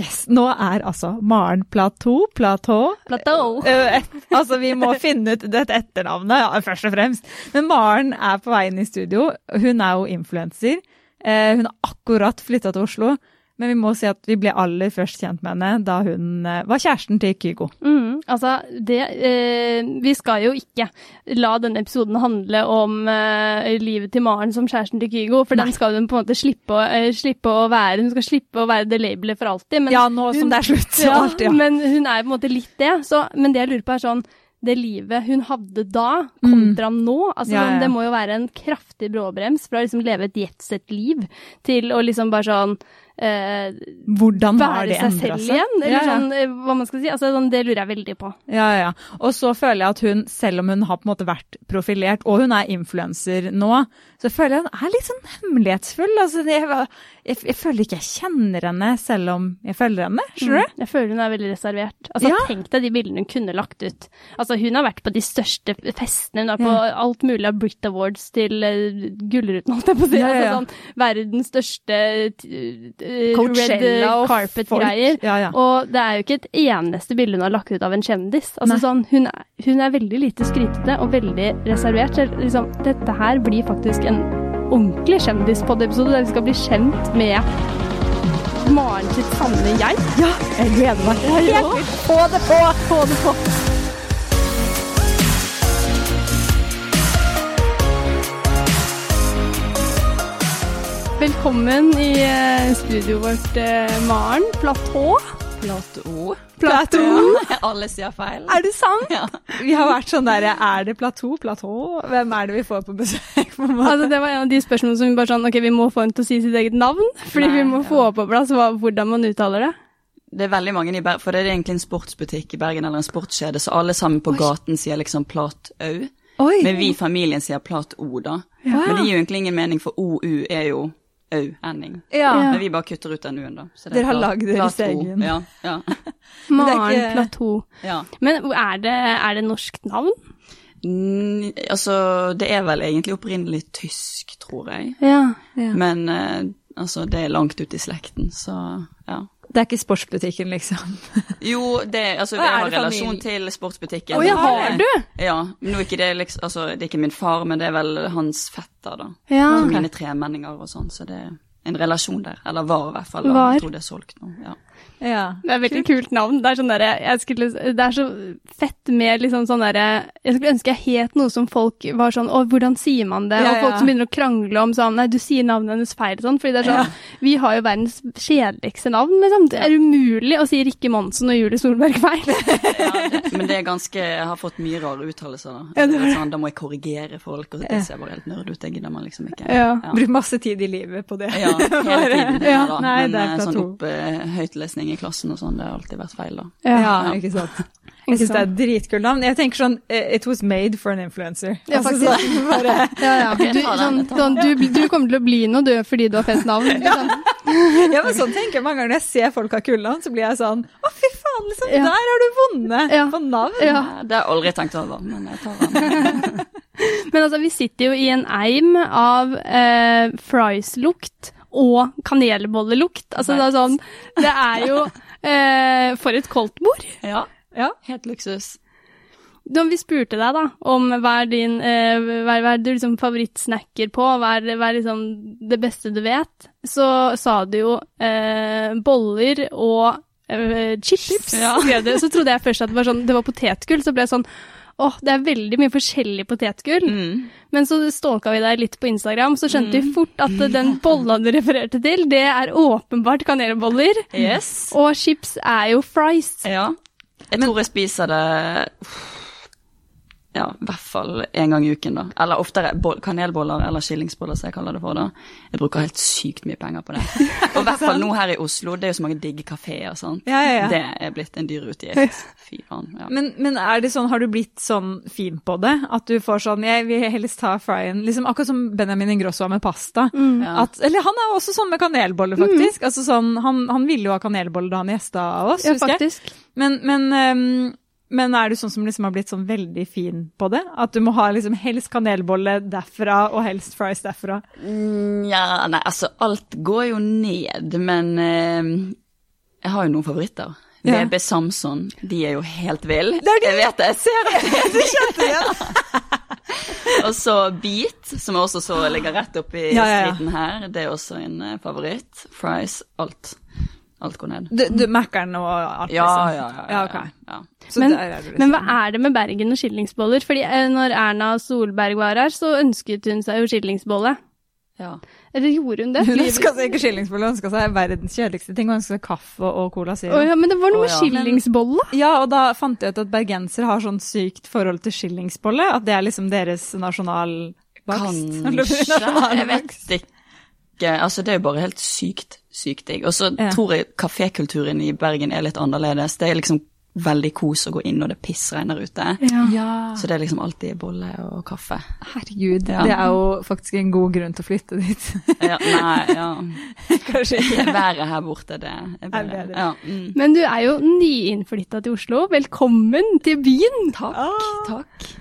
Yes, Nå er altså Maren Plateau Plateau Plateau. Eh, altså, vi må finne ut dette etternavnet, ja, først og fremst. Men Maren er på vei inn i studio. Hun er jo influenser. Eh, hun har akkurat flytta til Oslo. Men vi må si at vi ble aller først kjent med henne da hun eh, var kjæresten til Kygo. Mm, altså, det eh, Vi skal jo ikke la denne episoden handle om eh, livet til Maren som kjæresten til Kygo, for Nei. den skal hun på en måte slippe å, eh, slippe å være. Hun skal slippe å være det labelet for alltid. Men ja, nå som det er slutt. så Ja, alltid, ja. Men hun er på en måte litt det. Så, men det jeg lurer på er sånn Det livet hun hadde da, kontra nå altså Mm. Ja, sånn, ja. Det må jo være en kraftig bråbrems fra å liksom leve et jetset-liv til å liksom bare sånn eh, Hvordan har det seg endra selv seg? igjen. Eller Ja, ja. sånn, eh, hva man skal si. Altså, sånn, det lurer jeg veldig på. Ja, ja. Og så føler jeg at hun, selv om hun har på en måte vært profilert, og hun er influenser nå, så føler jeg hun er litt sånn hemmelighetsfull. Altså, jeg, jeg, jeg føler ikke jeg kjenner henne, selv om jeg følger henne. Skjønner du? Mm. Jeg føler hun er veldig reservert. Altså, Ja. Tenk deg de bildene hun kunne lagt ut. Altså, Hun har vært på de største festene. Hun har på Ja. alt mulig av Brit Awards til uh, Gullruten, holdt jeg på å si. Altså, sånn, verdens største red carpet-greier. Ja, ja. Og det er jo ikke et eneste bilde hun har lagt ut av en kjendis. Altså, sånn, hun, er, hun er veldig lite skrytete og veldig reservert. Så liksom, dette her blir faktisk en ordentlig kjendispod-episode der vi skal bli kjent med Maren sitt sanne jeg. Ja, jeg gleder meg. Helt vilt. Få det på! Få det på! Velkommen i eh, studioet vårt, eh, Maren. Platå. Platå. Platå. Ja, alle sier feil. Er det sant? Ja. Vi har vært sånn der, er det platå? Platå? Hvem er det vi får på besøk? på en måte? Altså, det var en av de spørsmålene som vi bare sånn, ok, vi må få henne til å si sitt eget navn, fordi vi må ja. få på plass hva, hvordan man uttaler det. Det er veldig mange i Bergen, for det er egentlig en sportsbutikk i Bergen, eller en sportskjede, så alle sammen på gaten sier liksom Plat-au. Men vi i familien sier Plat-o, da. Ja. Men det gir jo egentlig ingen mening, for OU er jo au-ending. Ja. Ja. Men vi bare kutter ut den u-en, da. Så det er Dere har lagd deres egen. Ja, ja, Maren ikke- Platå. ja. Men er det, er det norsk navn? Mm, altså, det er vel egentlig opprinnelig tysk, tror jeg. Ja. Ja. Men eh, altså, det er langt ut i slekten, så ja. Det er ikke sportsbutikken, liksom. Jo, det, altså, vi jeg har relasjon til sportsbutikken. Å ja, har du? Ja, men nå er ikke det liksom, altså, det er ikke min far, men det er vel hans fetter, da. Ja. Mine tremenninger og sånn, så det er en relasjon der. Eller var i hvert fall. Var. Jeg tror det er solgt nå, ja. Ja. Det er et veldig kult navn. Det er, sånn der, jeg skulle, det er så fett med liksom sånn derre Jeg skulle ønske jeg het noe som folk var sånn Å, hvordan sier man det? Ja, Og folk ja. som begynner å krangle om sånn Nei, du sier navnet hennes feil sånn. Fordi det er sånn Vi har jo verdens kjedeligste navn, liksom. Det er umulig å si Rikke Monsen og Julie Solberg feil. ja det, men det er ganske Jeg har fått mye rare uttalelser, da. Ja, det sånn, da må jeg korrigere folk, og det ser bare helt nerd ut. Det gidder man liksom ikke. Ja. Ja. Brukt masse tid i livet på det. Ja, hele tiden. Ja, da. nei, Men det er eh, sånn opp uh, høytlesning i klassen og sånn, det har alltid vært feil, da. Ja, Ja. ikke sant. Jeg syns det er dritkult navn. Jeg tenker sånn eh, It was made for an influencer. Ja, Altså, faktisk. sånn, bare, Ja, ja. Du, sånn, sånn, du, du kommer til å bli noe, du, fordi du har fett navn. Liksom. ja, men sånn tenker jeg mange ganger når jeg ser folk ha kulnavn, så blir jeg sånn Å, fy faen, liksom. Ja. Der har du vunnet Ja. på navn. Ja. Det har jeg aldri tenkt over, men jeg tar den. Men altså, vi sitter jo i en eim av eh, fries-lukt og kanelbollelukt. Altså, det er sånn Det er jo eh, For et koldtbord. Ja, Ja. helt luksus. Da vi spurte deg da, om hva er din eh, hva hva er du liksom favorittsnacker på, hva er, hva er liksom det beste du vet, så sa du jo eh, boller og eh, chips. Ja. Så trodde jeg først at det var, sånn, det var potetgull, så ble jeg sånn Åh, det er veldig mye forskjellig potetgull. Mm. Men så stalka vi deg litt på Instagram, så skjønte vi fort at den bolla du refererte til, det er åpenbart kanelboller. Yes. Og chips er jo fries. Ja. Jeg tror jeg spiser det ja, i hvert fall en gang i uken, da. Eller oftere kanelboller eller skillingsboller, som jeg kaller det for. da. Jeg bruker helt sykt mye penger på det. Og i hvert fall nå her i Oslo, det er jo så mange digge kafeer. sant? Ja, ja, ja. Det er blitt en dyr utgift. Fy faen. ja. Men, men er det sånn, har du blitt sånn fin på det? At du får sånn Jeg vil helst ta fryen liksom Akkurat som Benjamin Ingrosso har med pasta. Mm. At, eller han er jo også sånn med kanelboller, faktisk. Altså sånn, han, han ville jo ha kanelboller da han gjesta oss, Ja, husker jeg. faktisk. Men, men, ehm, men er du sånn som liksom har blitt sånn veldig fin på det? At du må ha liksom helst kanelbolle derfra og helst fries derfra? Mm, Ja, nei, altså alt går jo ned, men eh, Jeg har jo noen favoritter. Ja. VB Samson, de er jo helt vill. Jeg vet det, jeg ser det. Du kjente det igjen! Og så Beat, som også så ligger rett oppi Ja, ja, ja. her. Det er også en eh, favoritt. Fries, alt. Alt går ned. Du, du Mækkern og alt, Ja, liksom? ja, ja. Ja, ok. ja. Så Men, er du liksom. men hva er det med Bergen og skillingsboller? Fordi eh, når Erna Solberg var her, så ønsket hun seg jo skillingsbolle. ja. Eller gjorde hun det? Hun ønska seg ikke skillingsbolle, hun ønska seg verdens kjedeligste ting. Hun ønska seg kaffe og cola zero. Oh, ja, men det var noe med ja. skillingsbolle. Ja, og da fant jeg ut at bergensere har sånn sykt forhold til skillingsbolle. At det er liksom deres nasjonalbakst. Kanskje. Jeg vet ikke. Altså, det er jo bare helt sykt, sykt digg. Og så Ja. tror jeg kafékulturen i Bergen er litt annerledes. Det er liksom veldig kos å gå inn når det pissregner ute. Ja. Så det er liksom alltid bolle og kaffe. Herregud, Ja. det er jo faktisk en god grunn til å flytte dit. Ja, nei, ja. Kanskje ikke. Været her borte, det er bedre. bedre. Ja, mm. Men du er jo nyinnflytta til Oslo. Velkommen til byen! Takk, Ah. takk.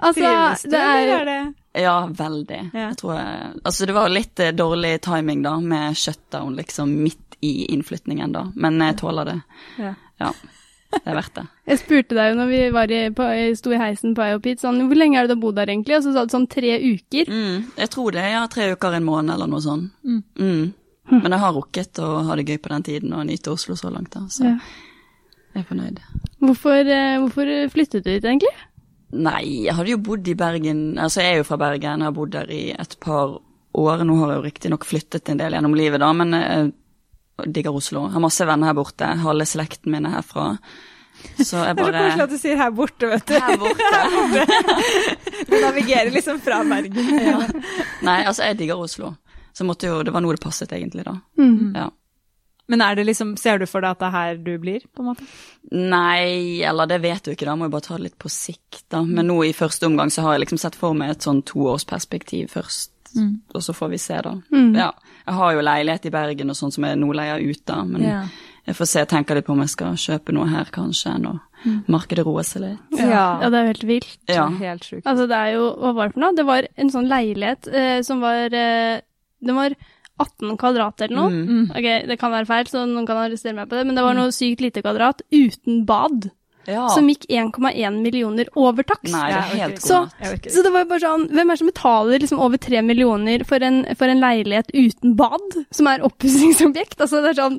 Altså, Trives du, det er eller er det Ja, veldig. Ja. Jeg tror jeg, altså det var litt eh, dårlig timing da, med shutdown liksom midt i innflytningen da, men jeg tåler det. Ja. Ja, det er verdt det. Jeg spurte deg jo når vi var i, på, sto i heisen på IOP, sånn, hvor lenge er det du har bodd her egentlig? Og så sa du sånn tre uker. Mm, jeg tror det, ja, tre uker, en måned eller noe sånt. Mm. Mm. Men jeg har rukket å ha det gøy på den tiden og nyte Oslo så langt da, så Ja. jeg er fornøyd. Hvorfor, eh, hvorfor flyttet du hit egentlig? Nei, jeg hadde jo bodd i Bergen, altså jeg er jo fra Bergen, jeg har bodd der i et par år. Nå har jeg jo riktig nok flyttet en del gjennom livet da, men jeg digger Oslo. Jeg har masse venner her borte, halve slekten min er herfra. Så jeg bare Det er så koselig at du sier 'her borte', vet du. Her borte. Du navigerer liksom fra Bergen. Ja. Nei, altså jeg digger Oslo. Så måtte jo, det var noe det passet egentlig da. Mm. Ja. Men er det liksom, ser du for deg at det er her du blir, på en måte? Nei, eller det vet du ikke, da må jeg bare ta det litt på sikt, da. Men nå i første omgang så har jeg liksom sett for meg et sånn toårsperspektiv først, og så får vi se, da. Mm. Ja. Jeg har jo leilighet i Bergen og sånn som jeg nå leier ut, da, men Ja. jeg får se, jeg tenker litt på om jeg skal kjøpe noe her kanskje, når markedet roer seg litt. Ja, det er jo helt vilt. Ja. Helt sjukt. Altså, det er jo Hva var det for noe? Det var en sånn leilighet eh, som var eh, Den var 18 kvadrat eller noe. Mm. Ok, det kan være feil, så noen kan arrestere meg på det, men det var noe sykt lite kvadrat uten bad. Ja. Som gikk 1,1 millioner over takst. Nei, det er helt ikke. god Så, så det var jo bare sånn Hvem er det som betaler liksom over 3 millioner for en, for en leilighet uten bad, som er oppussingsobjekt? Altså, det er sånn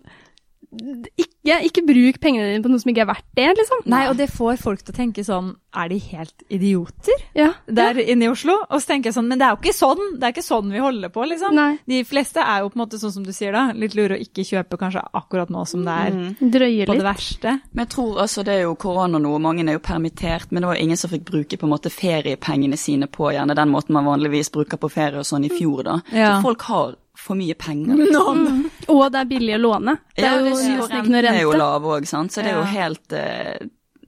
ikke, ikke bruk pengene dine på noe som ikke er verdt det, liksom. Nei, og det får folk til å tenke sånn, er de helt idioter Ja. der inne i Oslo? Og så tenker jeg sånn, men det er jo ikke sånn, det er ikke sånn vi holder på, liksom. Nei. De fleste er jo på en måte sånn som du sier da, litt lure å ikke kjøpe kanskje akkurat nå som det er Mm. Drøye på det verste. Men jeg tror altså det er jo korona nå, mange er jo permittert, men det var jo ingen som fikk bruke på en måte feriepengene sine på gjerne den måten man vanligvis bruker på ferie og sånn i fjor da. Ja. Så folk har for mye penger. liksom. Og det er billig å låne. Det er Ja, jo er jo nesten ikke noe renten er jo lav òg, sant, så det er jo helt uh,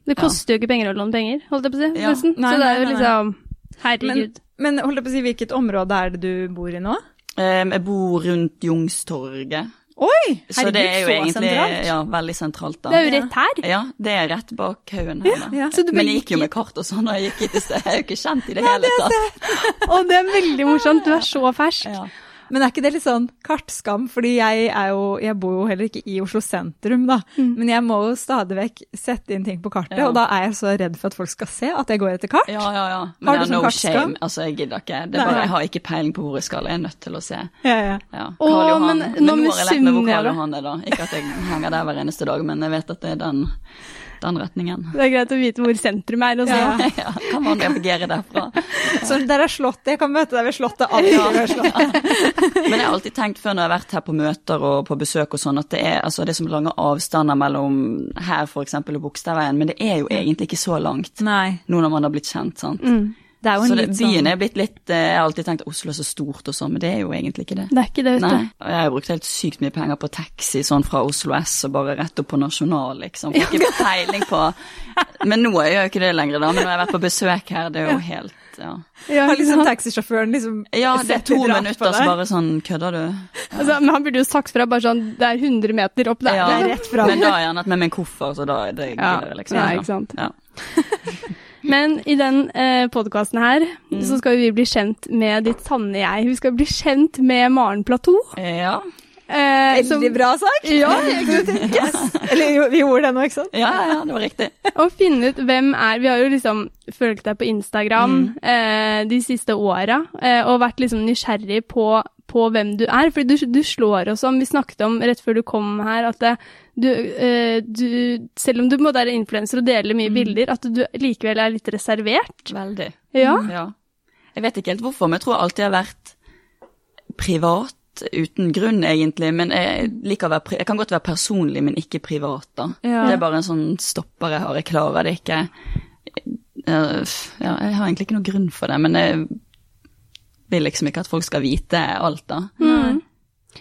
Det koster jo ikke penger å låne penger, holdt jeg på å si. Ja. Nesten. Nei, Så det er jo liksom Men, Herregud. men holdt jeg på å si, hvilket område er det du bor i nå? Um, Jeg bor rundt Jungstorget. Oi! så det er jo så egentlig sentralt. ja, veldig sentralt, da. Det er jo rett her. Ja, det er rett bak haugen her, Ja, Ja. Så du Men jeg gikk jo med kart og sånn, og jeg gikk hit i sted. Jeg er jo ikke kjent i det hele tatt. Og det er veldig morsomt. Du er så fersk. Men er ikke det litt sånn kartskam? Fordi jeg, er jo, jeg bor jo heller ikke i Oslo sentrum, da. Men jeg må jo stadig vekk sette inn ting på kartet, Ja. og da er jeg så redd for at folk skal se at jeg går etter kart. Ja, ja, ja. Men Har du sånn no kartskam? shame. Altså, jeg gidder ikke. Det er bare, jeg har ikke peiling på hvor jeg skal. Jeg er nødt til å se. Ja, ja. Ja. Åh, men Men, nå har jeg lært meg hvor Karl. Johan er, da. Ikke at jeg henger der hver eneste dag, men jeg vet at det er den, den retningen. Det er greit å vite hvor sentrum er. Og så. Ja. Ja, kan man navigere derfra. Så der er slottet. Jeg kan møte deg ved slottet. alltid ved slottet. Men jeg har alltid tenkt før når jeg har vært her på møter og på besøk og sånn, at det er, altså, det er som lange avstander mellom her eksempel og Bogstadveien, men det er jo egentlig ikke så langt Nei. nå når man har blitt kjent, sant. Mm. Det er jo en Så det, litt byen sånn er blitt litt eh, Jeg har alltid tenkt Oslo er så stort og sånn, men det er jo egentlig ikke det. Det er ikke det, vet Nei, du. og jeg har brukt helt sykt mye penger på taxi sånn fra Oslo S og bare rett opp på Nasjonal, liksom. Får ikke peiling på Men nå gjør jeg jo ikke det lenger, da. Men når jeg har vært på besøk her, det er jo helt Ja, Ja, Har liksom taxisjåføren liksom ja det er to minutter, så bare sånn Kødder du? Altså, men han burde jo sagt fra bare sånn Det er 100 meter opp der. Ja, det er rett fram. Men da er han med min koffer, koffert, og da er det Ja, gidder liksom ja, ikke sant. Ja. Men i den eh, podkasten her Mm. så skal vi bli kjent med ditt sanne jeg. Vi skal bli kjent med Maren Platou. ja. Eh, som- Veldig bra sagt! Ja, Yes. Eller vi gjorde det nå, ikke sant? Ja, ja, det var riktig. Å finne ut hvem er Vi har jo liksom fulgt deg på Instagram eh, de siste åra eh, og vært liksom nysgjerrig på, på hvem du er. For du, du slår oss om Vi snakket om rett før du kom her, at det, du, eh, du Selv om du på en måte er influenser og deler mye bilder, at du likevel er litt reservert. Veldig. Ja. Ja. Jeg vet ikke helt hvorfor, men jeg tror jeg alltid har vært privat uten grunn, egentlig. Men jeg, være, jeg kan godt være personlig, men ikke privat, da. Ja. Det er bare en sånn stopper jeg har. Jeg klarer det ikke. Jeg, Ja, jeg har egentlig ikke noen grunn for det, men jeg vil liksom ikke at folk skal vite alt, da. Mm.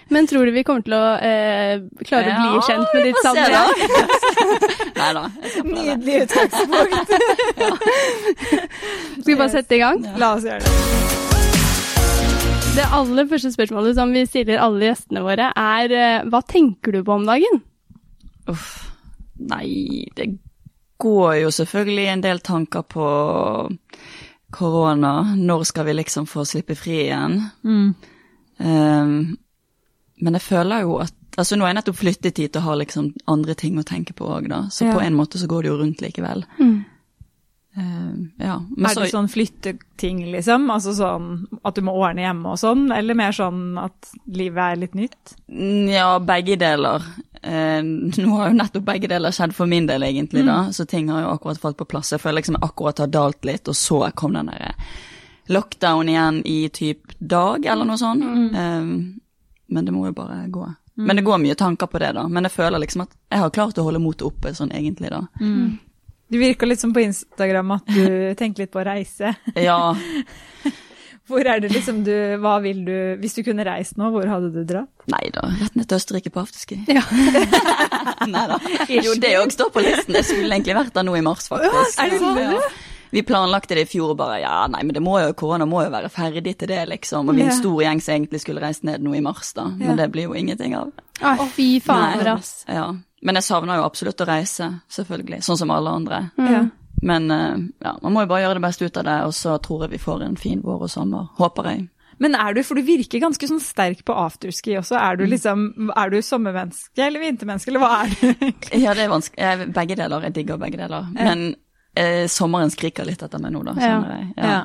Men tror du vi kommer til å eh, klare å bli kjent med ditt da. Nei da. Nydelig utgangspunkt. Skal vi bare sette i gang? La oss gjøre det. Det aller første spørsmålet som vi stiller alle gjestene våre, er eh, hva tenker du på om dagen? Uff. Nei, det går jo selvfølgelig en del tanker på korona. Når skal vi liksom få slippe fri igjen? Um, men jeg føler jo at Altså, nå har jeg nettopp flyttet hit og har liksom andre ting å tenke på òg, da. Så Ja. på en måte så går det jo rundt likevel. Mm. Um, ja. Er så, det sånn flytteting, liksom? Altså sånn at du må ordne hjemme og sånn? Eller mer sånn at livet er litt nytt? Mm, Ja, begge deler. Eh, nå har jo nettopp begge deler skjedd for min del, egentlig, da. Så ting har jo akkurat falt på plass. Jeg føler liksom jeg akkurat har dalt litt, og så kom den derre lockdown igjen i typ dag, eller noe sånt. Eh, men det må jo bare gå. Men det går mye tanker på det, da. Men jeg føler liksom at jeg har klart å holde motet oppe sånn egentlig, da. Du virker litt som på Instagram at du tenker litt på å reise. Ja. Hvor er det liksom du Hva vil du Hvis du kunne reist nå, hvor hadde du dratt? Nei da, rett ned til Østerrike på afterski. Ja. Nei da. Jo, det òg står på listen. Jeg skulle egentlig vært der nå i mars, faktisk. Ja, er det sånn? Ja. Vi planlagte det i fjor og bare ja, nei, men det må jo, korona må jo være ferdig til det, liksom. Og vi er en stor gjeng som egentlig skulle reist ned nå i mars, da. Men det blir jo ingenting av. Å, fy fader, ass. Ja. Men jeg savner jo absolutt å reise, selvfølgelig. Sånn som alle andre. Ja. Men eh, ja, man må jo bare gjøre det beste ut av det, og så tror jeg vi får en fin vår og sommer. Håper jeg. Men er du, for du virker ganske sånn sterk på afterski også, er du liksom Er du sommermenneske eller vintermenneske, eller hva er du egentlig? Ja, det er vanskelig. Begge deler. Jeg digger begge deler. Men eh, sommeren skriker litt etter meg nå, da, Ja. kjenner jeg. Ja.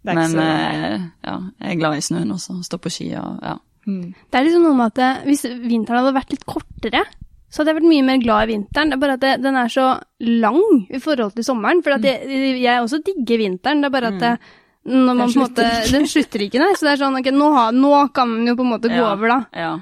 Det er ikke Men så eh, ja, jeg er glad i snøen også. Stå på ski og ja. mm. Det er liksom noe med at hvis vinteren hadde vært litt kortere, så hadde jeg vært mye mer glad i vinteren. Det er bare at det, den er så lang i forhold til sommeren. For at jeg, jeg også digger vinteren. Det er bare at det, når man på en måte Den slutter ikke, nei. Så det er sånn, ok, nå, nå kan man jo på en måte gå Ja. over, da. ja.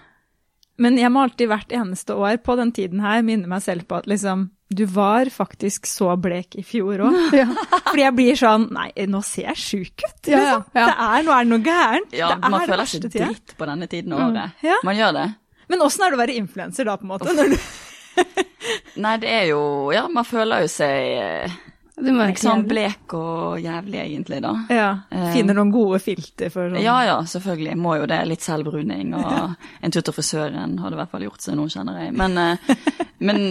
Men jeg må alltid hvert eneste år på den tiden her minne meg selv på at liksom du var faktisk så blek i fjor òg. Ja. Fordi jeg blir sånn Nei, nå ser jeg sjuk ut. Liksom. ja, ja. Det er, nå er det noe gærent. ja det er man føler seg dritt på denne tiden av året. Ja. Man gjør det. Men åssen er det å være influenser da, på en måte? Når du, Nei, det er jo Ja, man føler jo seg du må ikke sånn blek og jævlig, egentlig, da. ja, Eh. finner noen gode filter for sånn Ja ja, selvfølgelig. Må jo det. Litt selvbruning og en tur til frisøren hadde i hvert fall gjort seg nå, kjenner jeg. Men, eh, men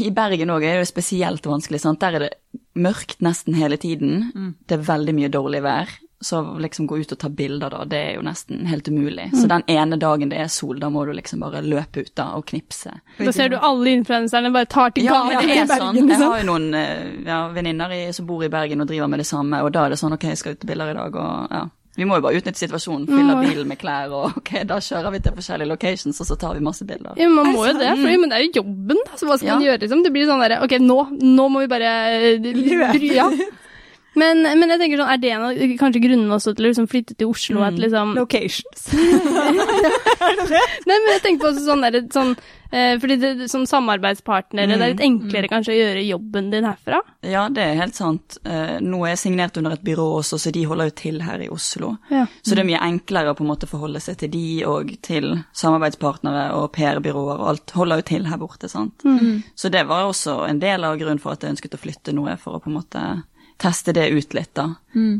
i Bergen òg er det spesielt vanskelig. sant? Der er det mørkt nesten hele tiden. Mm. Det er veldig mye dårlig vær. Så liksom gå ut og ta bilder da, det er jo nesten helt umulig. Mm. Så den ene dagen det er sol, da må du liksom bare løpe ut da og knipse. Da ser du alle influenserne bare tar til Ja, men det i er Bergen, sånn. Jeg liksom. har jo noen eh, ja, venninner som bor i Bergen og driver med det samme, og da er det sånn ok, jeg skal ut til bilder i dag, og ja. Vi må jo bare utnytte situasjonen, fylle Mm. bilen med klær, og ok, da kjører vi til forskjellige locations, og så tar vi masse bilder. Ja, man må jo det det, for, men det er jo jobben, da. Så hva skal man gjøre, liksom? Det blir sånn derre Ok, nå, nå må vi bare eh, Løpe Ja. Men, men jeg tenker sånn, er det en av kanskje grunnene også til å liksom flytte til Oslo? At liksom locations. Nei, men jeg tenker på også sånn derre sånn eh, Fordi det, som samarbeidspartnere, det er litt enklere kanskje å gjøre jobben din herfra? Ja, det er helt sant. Eh, nå er jeg signert under et byrå også, så de holder jo til her i Oslo. Ja. Så det er mye enklere å på en måte forholde seg til de og til samarbeidspartnere og PR-byråer og alt holder jo til her borte, sant. Så det var også en del av grunnen for at jeg ønsket å flytte noe, for å på en måte teste det ut litt, da.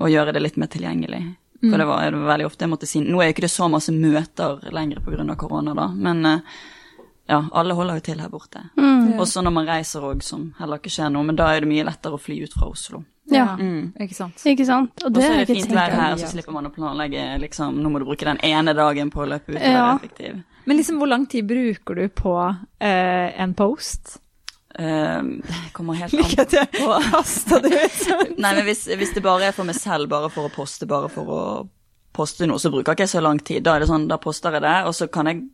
Og gjøre det litt mer tilgjengelig. For det var, det var veldig ofte jeg måtte si Nå er jo ikke det så masse møter lenger pga. korona, da, men eh, ja, alle holder jo til her borte. Også når man reiser òg, som heller ikke skjer noe, men da er det mye lettere å fly ut fra Oslo. Ja. Mm. Ikke sant. Ikke sant? Og så er det fint vær her, så slipper man å planlegge liksom Nå må du bruke den ene dagen på å løpe ut og være Ja. effektiv. Men liksom, hvor lang tid bruker du på eh, en post? Det kommer helt an Lykke til. Kasta det ut? Nei, men hvis, hvis det bare er for meg selv, bare for å poste, bare for å poste noe, så bruker ikke jeg så lang tid. Da er det sånn, da poster jeg det, og så kan jeg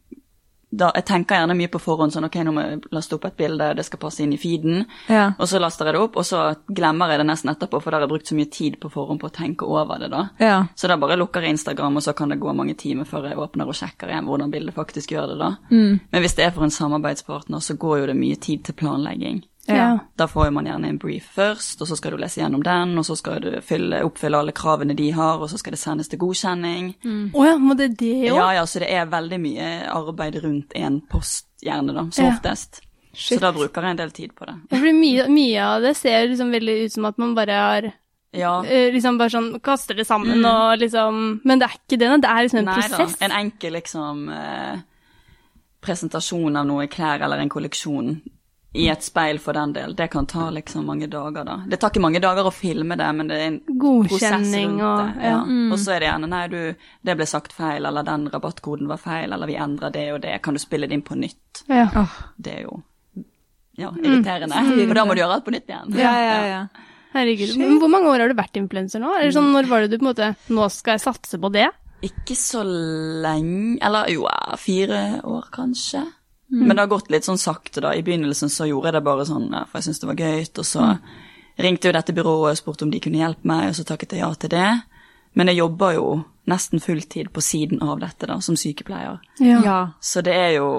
da, Jeg tenker gjerne mye på forhånd sånn ok, nå må jeg laste opp et bilde, det skal passe inn i feeden. Ja. Og så laster jeg det opp, og så glemmer jeg det nesten etterpå, for da har jeg brukt så mye tid på forhånd på å tenke over det, da. ja. Så da bare lukker jeg Instagram, og så kan det gå mange timer før jeg åpner og sjekker igjen hvordan bildet faktisk gjør det, da. Mm. Men hvis det er for en samarbeidspartner, så går jo det mye tid til planlegging. Ja. Da får man gjerne en brief først, og så skal du lese gjennom den, og så skal du fylle, oppfylle alle kravene de har, og så skal det sendes til godkjenning. Å ja, må det det òg? Ja, ja, så det er veldig mye arbeid rundt en post, gjerne da, som Ja. oftest. Shit. Så da bruker jeg en del tid på det. det mye, mye av det ser liksom veldig ut som at man bare har Ja, eh, liksom bare sånn kaster det sammen og liksom Men det er ikke det, det er liksom en nei da. prosess. En enkel liksom eh, presentasjon av noe klær eller en kolleksjon i et speil for den del, det kan ta liksom mange dager, da. Det tar ikke mange dager å filme det, men det er en prosess rundt og det. ja. Mm. Og så er det gjerne nei, du, det ble sagt feil, eller den rabattkoden var feil, eller vi endrer det og det, kan du spille det inn på nytt? ja. Det er jo ja, irriterende, for da må du gjøre alt på nytt igjen. Ja, ja, ja. Herregud. Hvor mange år har du vært influenser nå? Eller sånn, når var det du på en måte Nå skal jeg satse på det? Ikke så lenge Eller jo, fire år kanskje. Men det har gått litt sånn sakte, da. I begynnelsen så gjorde jeg det bare sånn for jeg syntes det var gøy. Og så ringte jo dette byrået og spurte om de kunne hjelpe meg, og så takket jeg ja til det. Men jeg jobber jo nesten fulltid på siden av dette, da, som sykepleier. ja. Så det er jo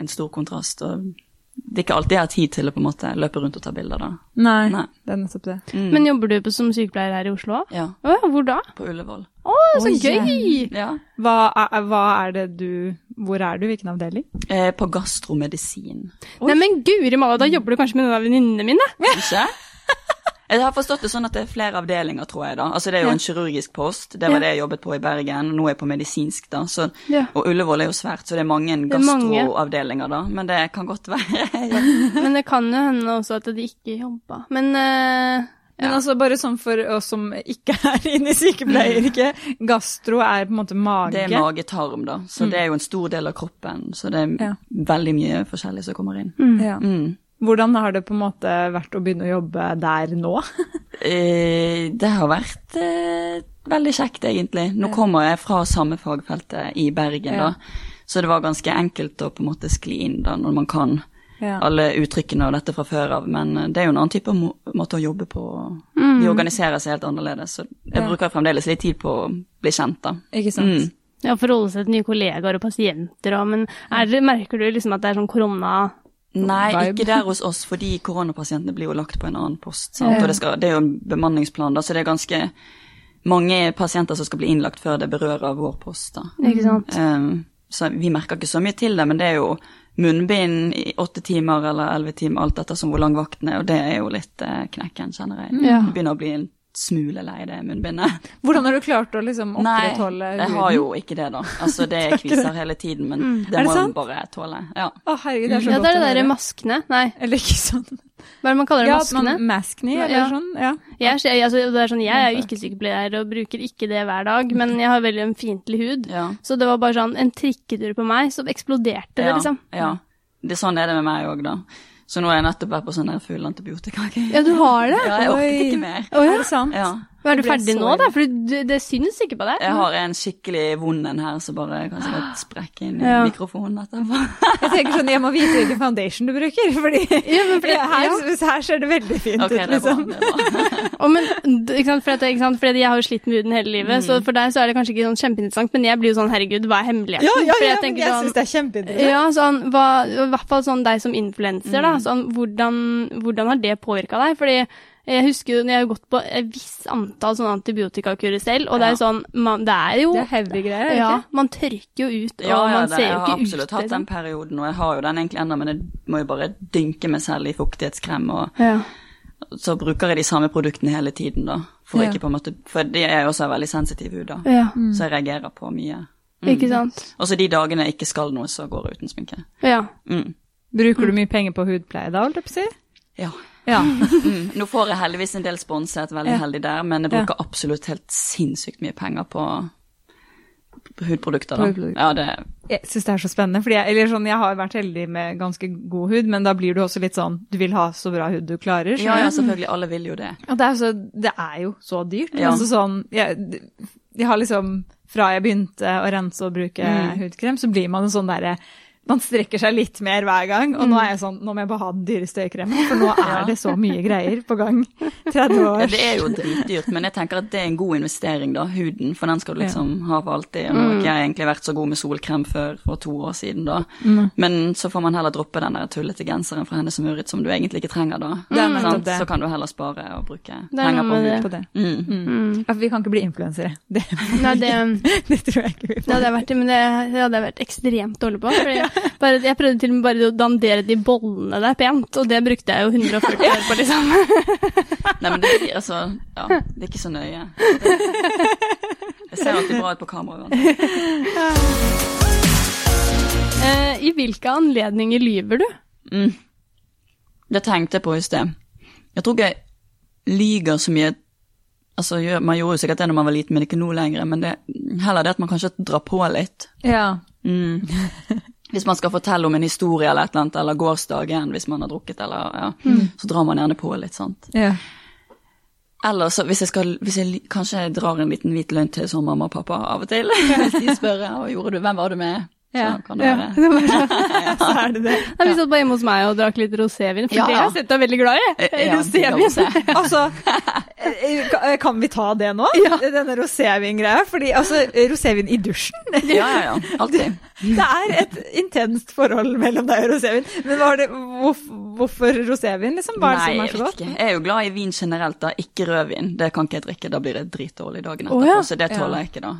en stor kontrast. og det er ikke alltid jeg har tid til å på en måte løpe rundt og ta bilder, da. Nei, Nei. det er nettopp det. Mm. Men jobber du på, som sykepleier her i Oslo òg? Ja, Oh, ja, hvor da? på Ullevål. Å, så Oi, gøy! Ja. Hva er, hva er det du Hvor er du? Hvilken avdeling? Eh, på gastromedisin. Nei, men guri malla, da jobber du kanskje med noen av venninnene mine? Ikke? Jeg har forstått det sånn at det er flere avdelinger, tror jeg. da. Altså Det er jo en kirurgisk post, det var Ja. det jeg jobbet på i Bergen. Nå er jeg på medisinsk, da. Så, Ja. Og Ullevål er jo svært, så det er mange er gastroavdelinger, da. Men det kan godt være. ja. Men det kan jo hende også at de ikke jobba. Men eh, Men altså bare sånn for oss som ikke er inne i sykepleieryrket, gastro er på en måte mage. Det er mage-tarm, da. Så det er jo en stor del av kroppen. Så det er Ja. veldig mye forskjellig som kommer inn. Ja. Mm. Hvordan har det på en måte vært å begynne å jobbe der nå? Eh, det har vært eh, veldig kjekt, egentlig. Nå kommer jeg fra samme fagfeltet i Bergen, Ja. da. Så det var ganske enkelt å på en måte skli inn da, når man kan Ja. alle uttrykkene og dette fra før av. Men eh, det er jo en annen type må måte å jobbe på. Vi organiserer seg helt annerledes. Så jeg Ja. bruker fremdeles litt tid på å bli kjent, da. Ikke sant? Mm. ja, forholde seg til nye kollegaer og pasienter og Men er det, merker du liksom at det er sånn korona Nei, Vibe. ikke der hos oss, fordi koronapasientene blir jo lagt på en annen post. Ja. Og det, skal, det er jo en bemanningsplan, da, så det er ganske mange pasienter som skal bli innlagt før det berører vår post. da. Ikke sant? Um, så vi merker ikke så mye til det, men det er jo munnbind i åtte timer eller elleve timer, alt etter som hvor lang vakten er, og det er jo litt eh, knekken, kjenner jeg. Ja. Begynner å bli en smule lei det munnbindet. Hvordan har du klart å liksom Nei, opprettholde jeg har jo ikke det, da. Altså, det kviser hele tiden, men det Er det må man bare tåle. Ja. Å, herregud, det er så Ja, godt det er det derre maskene. Nei, Eller ikke sånn. hva er det man kaller det? Ja, maskene? man maskne, eller Ja. sånn. Ja. Jeg, altså, det er sånn, jeg er jo ikke sykepleier og bruker ikke det hver dag, men jeg har veldig ømfintlig hud. ja. Så det var bare sånn en trikketur på meg, så eksploderte det, liksom. Ja. Det er sånn er det med meg òg, da. Så nå er jeg nettopp vært på sånn her full antibiotika. Ja, du har det? Ja, jeg orket Oi. ikke mer. Ja. Er det sant? Ja. Men er du ferdig nå, da? For det, det syns ikke på deg. Jeg har en skikkelig vond en her, som bare kan sikkert sprekke inn i Ja. mikrofonen etterpå. Jeg tenker sånn, jeg må vite hvilken foundation du bruker, fordi, fordi- her, ja. her ser det veldig fint okay, ut, liksom. Bra. Men, ikke sant, for at, ikke sant, fordi jeg har jo slitt med huden hele livet, så for deg så er det kanskje ikke sånn kjempeinteressant, men jeg blir jo sånn, herregud, hva er hemmeligheten? Ja, ja, ja, jeg men tenker jeg sånn, syns det er kjempeinteressant. Ja, sånn, hva, i hvert fall sånn deg som influenser, da. Sånn, hvordan, hvordan har det påvirka deg? Fordi jeg husker jo når jeg har gått på et visst antall sånne antibiotikakurer selv, og det er jo sånn man, Det er jo Det er heavy greier, er Ja, ikke? man tørker jo ut, og Ja, ja, man det, ser jo ikke ut. Jeg har absolutt hatt liksom. den perioden, og jeg har jo den egentlig ennå, men jeg må jo bare dynke meg selv i fuktighetskrem, og Ja. så bruker jeg de samme produktene hele tiden, da. For, Ja. ikke på en måte, for det er jo også veldig sensitiv hud, da. ja, Så jeg reagerer på mye. ikke sant. Og så de dagene jeg ikke skal noe, så går jeg uten sminke. Ja. Mm. Bruker du mye penger på hudpleie da, holdt jeg på å si? Ja. Ja. Mm. Nå får jeg heldigvis en del sponset, veldig Ja. heldig der, men jeg bruker absolutt helt sinnssykt mye penger på på hudprodukter. Da. Ja, det Jeg syns det er så spennende, fordi jeg, sånn, jeg har vært heldig med ganske god hud, men da blir du også litt sånn Du vil ha så bra hud du klarer. Ja, ja, selvfølgelig. Alle vil jo det. Og det er, så, det er jo så dyrt. Ja. Altså sånn, jeg, jeg har liksom, fra jeg begynte å rense og bruke Mm. hudkrem, så blir man en sånn derre man strekker seg litt mer hver gang, og nå er jeg sånn, nå må jeg bare ha den dyre støykremen, for nå er Ja. det så mye greier på gang. 30 Ja, år. det er jo dritdyrt, men jeg tenker at det er en god investering, da. Huden, for den skal du liksom ha for alltid. Nå har ikke jeg egentlig vært så god med solkrem før for to år siden, da. Men så får man heller droppe den der tullete genseren fra henne som Urit som du egentlig ikke trenger, da. Mm. det. Så kan du heller spare og bruke er penger på hud. På det. Mm. Ja, for vi kan ikke bli influensere. Det, Nei, det, det tror jeg ikke vi det hadde jeg vært, men det, det hadde jeg vært ekstremt dårlig på. Fordi bare, jeg prøvde til og med bare å dandere de bollene der pent, og det brukte jeg jo 140 år på, liksom. Nei, men det altså Ja, det er ikke så nøye. Det, det ser alltid bra ut på kamera. uansett. Eh, I hvilke anledninger lyver du? Mm. Det tenkte jeg på i sted. Jeg tror ikke jeg lyver så mye Altså, Man gjorde jo sikkert det når man var liten, men ikke nå lenger. Men det heller det at man kanskje drar på litt. Ja. Mm. Hvis man skal fortelle om en historie eller et eller annet, eller gårsdagen hvis man har drukket, eller ja, så drar man gjerne på litt, sant. Yeah. Eller så hvis jeg skal, hvis jeg Kanskje kanskje drar en liten hvit løgn til som mamma og pappa av og til, hvis de spør hva gjorde du, hvem var du med, så Ja. kan det Ja. være. ja. sånn. Så er det det. Nei, vi satt bare hjemme hos meg og drakk litt rosévin, for Ja, det har jeg sett deg veldig glad i. Eh, ja, rosévin. Altså, eh, kan vi ta det nå? Denne rosévin-greia? Fordi altså, rosévin i dusjen Ja, ja, ja. Alltid. Det er et intenst forhold mellom deg og rosévin. Men var det, hvorf, hvorfor rosévin, liksom? Hva er det som er så godt? ikke. Jeg er jo glad i vin generelt, da. Ikke rødvin. Det kan ikke jeg drikke, da blir det dritdårlig dagen etterpå. ja. Så det tåler jeg ikke, da.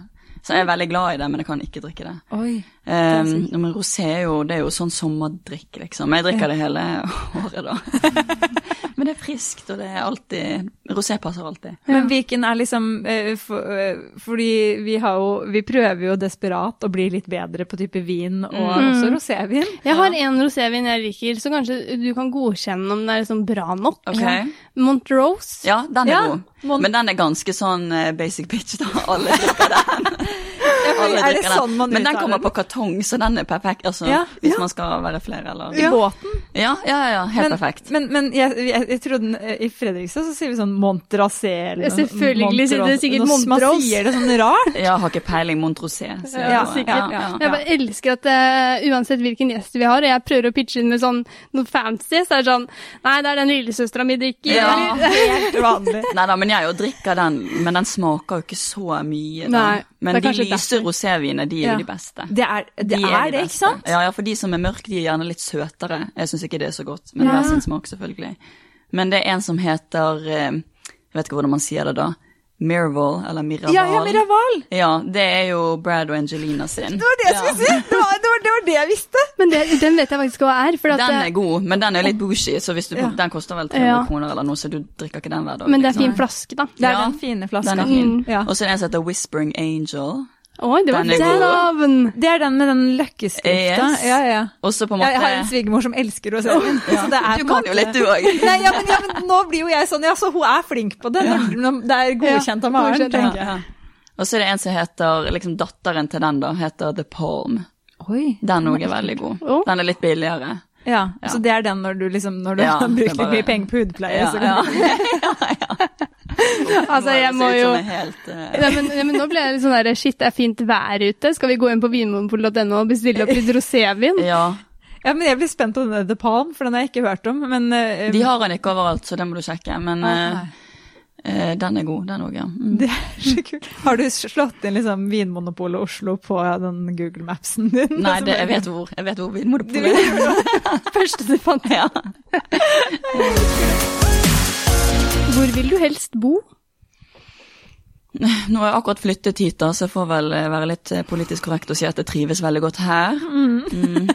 Så jeg er veldig glad i det, men jeg kan ikke drikke det. Oi. Um, men rosé er jo, det er jo sånn sommerdrikk, liksom. Jeg drikker det hele året, da. men det er friskt, og det er alltid Rosé passer alltid. Men Viken er liksom eh, for, eh, Fordi vi har jo Vi prøver jo desperat å bli litt bedre på type vin, og Mm. også rosévin. Jeg har en rosévin jeg liker, så kanskje du kan godkjenne om den er liksom bra nok. Okay. Montrose. Ja, den er Ja, god. Mon- Men den er ganske sånn eh, basic bitch, da. Alle drikker den. Er det sånn man Men den kommer på kartong, så den er perfekt. Altså, Ja, hvis ja. man skal være flere, eller I båten. Ja, ja, ja. Helt Men, perfekt. men, men jeg, jeg, jeg trodde eh, i Fredrikstad så sier vi sånn Montracé eller noe. Selvfølgelig sier det sikkert montros. Man Montrose. sier det sånn rart. Ja, har ikke peiling Montrosé. Ja, sikkert. Ja, ja. Jeg bare elsker at uh, uansett hvilken gjest vi har, og jeg prøver å pitche inn med sånn noe fancy, så er det sånn Nei, det er den lillesøstera mi drikker. Ja. Helt vanlig. Nei da, men jeg jo drikker den, men den smaker jo ikke så mye. Da. Nei, men det er de kanskje lyse rosévinene, de er Ja. jo de beste. Det er det, De er de det ikke sant? Ja, ja, for de som er mørke, de er gjerne litt søtere. Jeg syns ikke det er så godt, men hver sin smak, selvfølgelig. Men det er en som heter eh, Jeg vet ikke hvordan man sier det da. Miraval, eller Miraval. Ja, ja, Miraval! Ja, det er jo Brad og Angelina sin. Det var det jeg skulle si! Det var det, var, det, var det jeg visste. Men det, den vet jeg faktisk hva er. For at, Den eh, er god, men den er litt bougie, så hvis du, Ja. den koster vel 300 Ja. kroner eller noe, så du drikker ikke den hver dag. men det er liksom. fin flaske, da. Det er Ja, den fine flaska. Den er fin. Ja. Og så er det en som heter Whispering Angel. Oi, det var Den er god. dæven! Det er den med den løkkeskrifta. Yes. Ja, ja. Også på en Ja, måte Jeg har en svigermor som elsker rosévin. så det er Du kan måte... kan jo litt, du òg. Nei, ja, men, ja, men nå blir jo jeg sånn, ja, så hun er flink på det. Når, det er godkjent av Maren, ja. tenker jeg. Og så er det en som heter, liksom datteren til den da, heter The Palm. Oi. Den òg er veldig god. Oh. Den er litt billigere. Ja, Ja. så det er den når du liksom, når du Ja, har brukt litt mye penger på hudpleie. Ja, så ja. kan Altså, jeg må jo helt, uh... ja, men, ja, men nå ble jeg litt sånn der, shit, det er fint vær ute. Skal vi gå inn på vinmonopolet.no og bestille opp litt rosévin? Ja. Ja, men jeg blir spent på denne The Palm, for den har jeg ikke hørt om. Men uh, De har den ikke overalt, så den må du sjekke. Men eh, eh, den er god, den òg, ja. Mm. det er så kult. Har du slått inn liksom Vinmonopolet Oslo på den Google Mapsen din? Nei, det, jeg vet hvor. Jeg vet hvor Vinmonopolet er. Første du fant. Ja. Hvor vil du helst bo? Nå har jeg akkurat flyttet hit, da, så jeg får vel eh, være litt eh, politisk korrekt og si at jeg trives veldig godt her. Mm.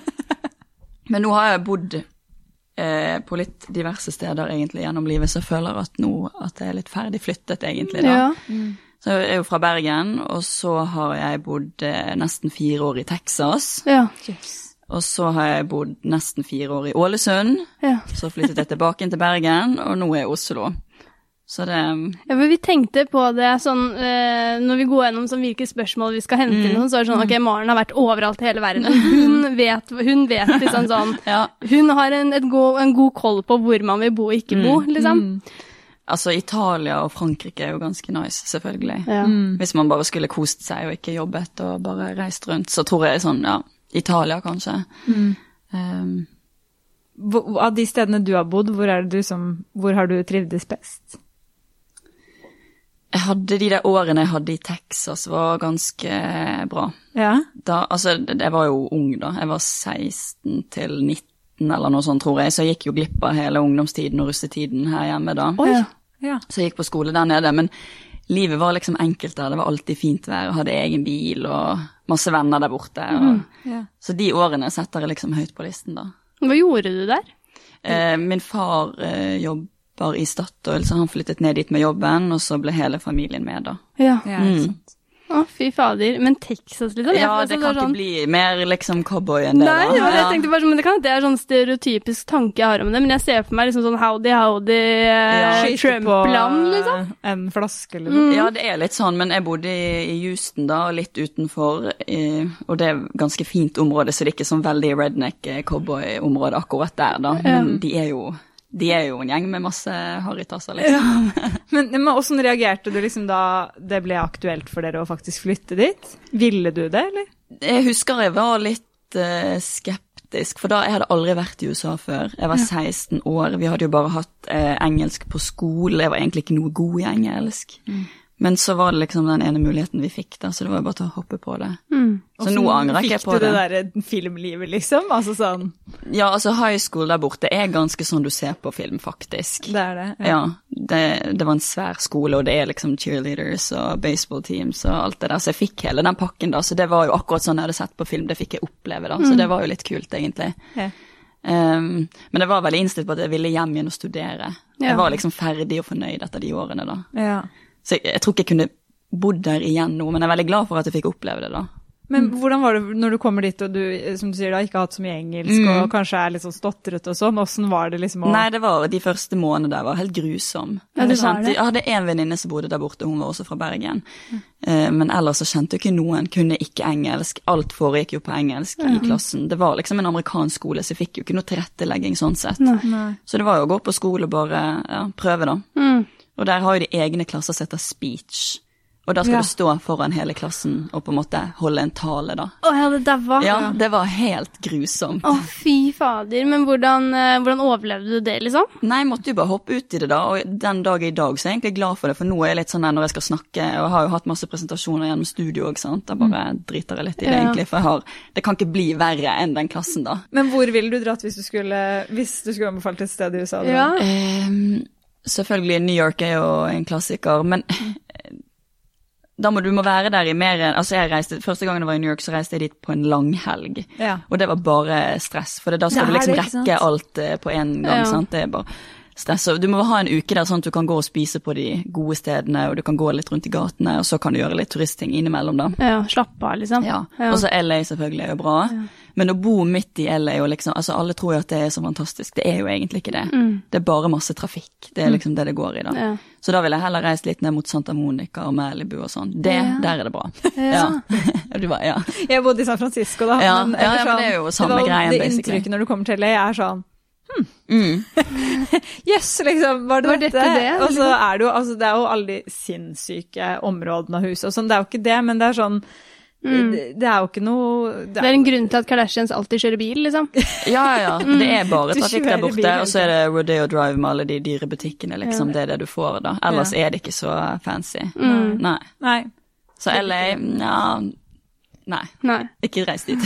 Men nå har jeg bodd eh, på litt diverse steder egentlig gjennom livet, så jeg føler at nå at jeg er litt ferdig flyttet, egentlig. da. Ja. Så jeg er jo fra Bergen, og så har jeg bodd eh, nesten fire år i Texas. ja. Og så har jeg bodd nesten fire år i Ålesund. Ja. Så flyttet jeg tilbake inn til Bergen, og nå er jeg i Oslo. Så det Ja, for vi tenkte på det sånn eh, Når vi går gjennom sånn hvilke spørsmål vi skal hente inn, sånn, så er det sånn Ok, Maren har vært overalt i hele verden. Hun vet, hun vet liksom sånn Ja. Hun har en, et go, en god koll på hvor man vil bo og ikke bo, liksom. Altså, Italia og Frankrike er jo ganske nice, selvfølgelig. Ja. Hvis man bare skulle kost seg og ikke jobbet og bare reist rundt, så tror jeg sånn, ja, Italia kanskje. Um, Hvor- Av de stedene du har bodd, hvor, er det du som, hvor har du trivdes best? Jeg hadde de der årene jeg hadde i Texas var ganske bra. Ja. Da, altså, jeg var jo ung da. Jeg var 16 til 19 eller noe sånt, tror jeg, så jeg gikk jo glipp av hele ungdomstiden og russetiden her hjemme da. Oi. ja. Så jeg gikk på skole der nede, men livet var liksom enkelt der. Det var alltid fint vær, og hadde egen bil og masse venner der borte. Og, ja. Så de årene setter jeg liksom høyt på listen da. Hva gjorde du der? Eh, min far eh, jobber i Statoil, så han flyttet ned dit med jobben, og så ble hele familien med da. Ja. ja ikke sant. Å, fy fader. Men Texas, liksom? Ja, det sånn- kan sånn- ikke bli mer liksom cowboy enn det Nei, da. det var det jeg tenkte bare, sånn, men det kan det er sånn stereotypisk tanke jeg har om det, men jeg ser for meg liksom sånn howdy, howdy, ja, Trump-land, liksom. eh, En flaske, liksom. Ja, det er litt sånn, men jeg bodde i, i Houston da, og litt utenfor, i, og det er ganske fint område, så det er ikke sånn veldig redneck eh, cowboy-område akkurat der da, men de er jo, de er jo en gjeng med masse harrytasser, liksom. Men, men hvordan reagerte du liksom da det ble aktuelt for dere å faktisk flytte dit? Ville du det, eller? Jeg husker jeg var litt uh, skeptisk, for da jeg hadde aldri vært i USA før. Jeg var 16 år, vi hadde jo bare hatt uh, engelsk på skole, jeg var egentlig ikke noe god i engelsk. Men så var det liksom den ene muligheten vi fikk da, så det var jo bare til å hoppe på det. Så nå angrer ikke jeg på Fikk du det. derre der filmlivet, liksom? Altså sånn Ja, altså high school der borte er ganske sånn du ser på film, faktisk. Det er det. Ja, det, det var en svær skole, og det er liksom cheerleaders og baseball teams og alt det der, så jeg fikk hele den pakken da, så det var jo akkurat sånn jeg hadde sett på film, det fikk jeg oppleve da, så det var jo litt kult egentlig. Ja. Um, men jeg var veldig innstilt på at jeg ville hjem igjen og studere. Ja. Jeg var liksom ferdig og fornøyd etter de årene da. Ja. Så jeg, jeg tror ikke jeg kunne bodd der igjen nå, men jeg er veldig glad for at jeg fikk oppleve det da. Men hvordan var det når du kommer dit og du som du sier, da, ikke har hatt så mye engelsk og kanskje er litt sånn stotrete og sånn? Åssen var det liksom å Nei, det var de første månedene der var helt grusom. Ja, det jeg, var kjente, det. jeg hadde en venninne som bodde der borte, hun var også fra Bergen. Eh, men ellers så kjente jeg ikke noen, kunne ikke engelsk. Alt foregikk jo på engelsk i klassen. Det var liksom en amerikansk skole, så jeg fikk jo ikke noe tilrettelegging sånn sett. Nei. Så det var jo å gå på skole og bare ja, prøve, da. Mm. Og der har jo de egne klasser som heter speech. Og da skal Ja. du stå foran hele klassen og på en måte holde en tale, da. Å, jeg hadde daua. Ja, det var helt grusomt. Å, fy fader. Men hvordan, eh, hvordan overlevde du det, liksom? Nei, måtte jo bare hoppe ut i det da, og den dag i dag så er jeg egentlig glad for det, for nå er jeg litt sånn der når jeg skal snakke, og jeg har jo hatt masse presentasjoner gjennom studio, òg, sant, da bare driter jeg litt i det Ja. egentlig, for jeg har, det kan ikke bli verre enn den klassen da. Men hvor ville du dratt hvis du skulle hvis du skulle anbefalt et sted i USA? Ja. Ehm, selvfølgelig, New York er jo en klassiker, men da må du må være der i mer enn, altså jeg reiste, første gangen jeg var i New York så reiste jeg dit på en langhelg, Ja. og det var bare stress, for da skal du liksom rekke alt eh, på en gang, Ja. sant, det er bare stress, og du må ha en uke der sånn at du kan gå og spise på de gode stedene, og du kan gå litt rundt i gatene, og så kan du gjøre litt turistting innimellom da. Ja, slappe av, liksom. Ja, Ja. og så LA selvfølgelig er jo bra, men å bo midt i LA og liksom, altså alle tror jo at det er så fantastisk, det er jo egentlig ikke det. Det er bare masse trafikk, det er liksom det det går i da. Ja. Så da vil jeg heller reise litt ned mot Santa Monica og Malibu og sånn. Det, Ja. der er det bra. Ja. Bare, ja. Jeg bodde i San Francisco, da. Ja, men, ja, men det er jo samme det greien, Det inntrykket når du kommer til LA, er sånn Mm. Yes, liksom, var det Var dette? dette det, Og så er det jo altså, det er jo alle de sinnssyke områdene av huset og sånn. Det er jo ikke det, men det er sånn det, det er jo ikke noe det Det er en grunn til at Kardashians alltid kjører bil, liksom. Ja, ja, ja. Det er bare trafikk der bil borte, og så er det Rodeo Drive med alle de dyre butikkene, liksom. Det er det du får da. Ellers er det ikke så fancy. Nei. Nei. Så LA, ja Nei, Nei. ikke reis dit.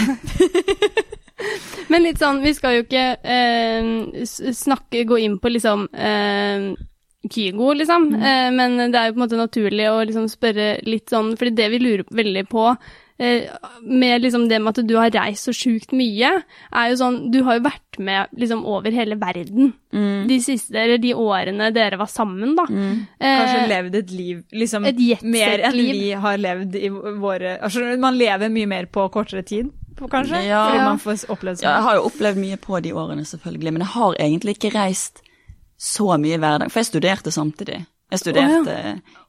Men litt sånn, vi skal jo ikke eh, snakke, gå inn på liksom eh, Kygo, liksom, eh, men det er jo på en måte naturlig å liksom spørre litt sånn, fordi det vi lurer veldig på eh, med liksom det med at du har reist så sjukt mye, er jo sånn, du har jo vært med liksom over hele verden de siste, eller de årene dere var sammen, da. Kanskje Eh, levd et liv liksom Et mer enn liv. vi har levd i våre altså, Man lever mye mer på kortere tid. kanskje? Ja. Fordi man får opplevd Ja, jeg sånn. har jo opplevd mye på de årene, selvfølgelig, men jeg har egentlig ikke reist så mye hver dag. For jeg studerte samtidig. Jeg studerte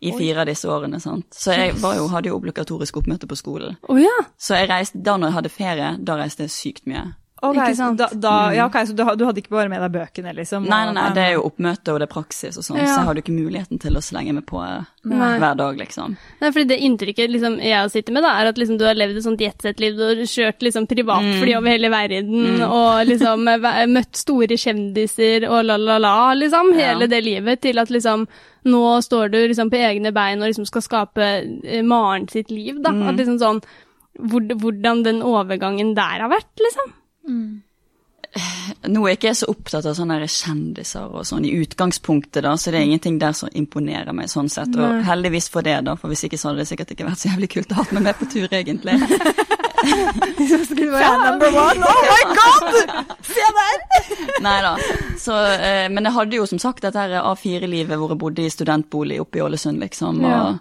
i fire av disse årene, sant. Så jeg var jo, hadde jo obligatorisk oppmøte på skolen. Oh, ja. Så jeg reiste, da når jeg hadde ferie, da reiste jeg sykt mye. Okay, Ikke sant? Da, da, ja, ok, så du, du hadde ikke bare med deg bøkene, liksom? Nei, nei, nei, det er jo oppmøte og det er praksis og sånn, Ja. så jeg hadde ikke muligheten til å slenge meg på eh, Nei. hver dag, liksom. Nei, fordi det inntrykket liksom, jeg sitter med, da, er at liksom, du har levd et sånt jetset-liv. Du har kjørt liksom, privatfly over hele verden og liksom møtt store kjendiser og la-la-la, liksom. Ja. Hele det livet til at liksom nå står du liksom på egne bein og liksom skal skape eh, Maren sitt liv, da. At liksom sånn hvor, Hvordan den overgangen der har vært, liksom. Nå er ikke jeg så opptatt av sånne kjendiser og sånn i utgangspunktet, da, så det er ingenting der som imponerer meg sånn sett. Og Nei. heldigvis for det, da, for hvis ikke så hadde det sikkert ikke vært så jævlig kult å ha meg med på tur, egentlig. Fan number one! Oh my god! Se der! Nei da. Så, eh, men jeg hadde jo som sagt dette her A4-livet hvor jeg bodde i studentbolig oppe i Ålesund, liksom. Og, Ja.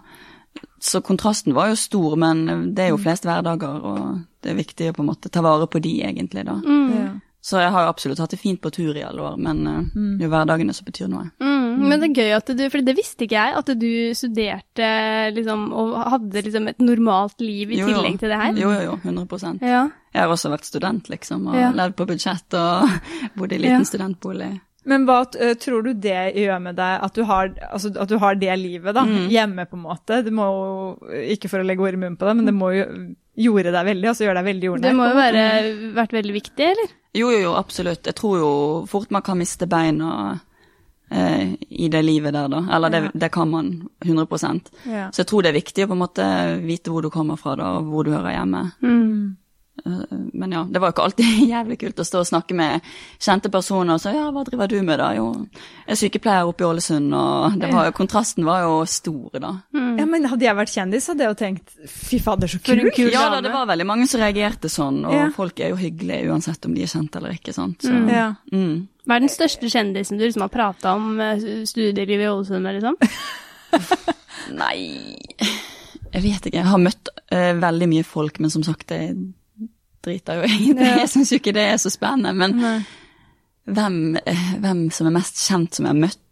Så kontrasten var jo stor, men det er jo flest hverdager, og det er viktig å på en måte ta vare på de, egentlig, da. Ja. Så jeg har jo absolutt hatt det fint på tur i alle år, men mm. det er jo hverdagene som betyr noe. Mm, men det er gøy at du, for det visste ikke jeg, at du studerte liksom, og hadde liksom et normalt liv i Jo, jo. tillegg til det her. Jo, jo, jo. 100% Ja. Jeg har også vært student, liksom, og Ja. levd på budsjett og bodd i liten Ja. studentbolig. Men hva eh, tror du det gjør med deg, at du har, altså, at du har det livet da, Mm. hjemme på en måte? Det må jo, ikke for å legge ord i munnen på det, men det må jo gjorde deg veldig, altså gjøre deg veldig jordnær. Det må jo være, vært veldig viktig, eller? Jo, jo, jo, absolutt. Jeg tror jo fort man kan miste beina eh, i det livet der, da. Eller det, Ja. det kan man 100 Ja. Så jeg tror det er viktig å på en måte vite hvor du kommer fra, da, og hvor du hører hjemme. Mm. Eh, Men ja, det var jo ikke alltid jævlig kult å stå og snakke med kjente personer og så ja, hva driver du med da? Jo, jeg er sykepleier oppe i Ålesund, og det var jo, kontrasten var jo stor, da. Mm. ja, men hadde jeg vært kjendis, hadde jeg jo tenkt, fy fader, så kult! kul Ja da, det var veldig mange som reagerte sånn, og Ja. folk er jo hyggelige uansett om de er kjent eller ikke, sant. Så, Mm. Ja. mm. Hva er den største kjendisen du liksom har prata om eh, studielivet i Ålesund med, liksom? Nei, jeg vet ikke. Jeg har møtt uh, veldig mye folk, men som sagt, det driter jo egentlig. Ja. Jeg syns jo ikke det er så spennende. Men hvem, eh, hvem som er mest kjent som jeg har møtt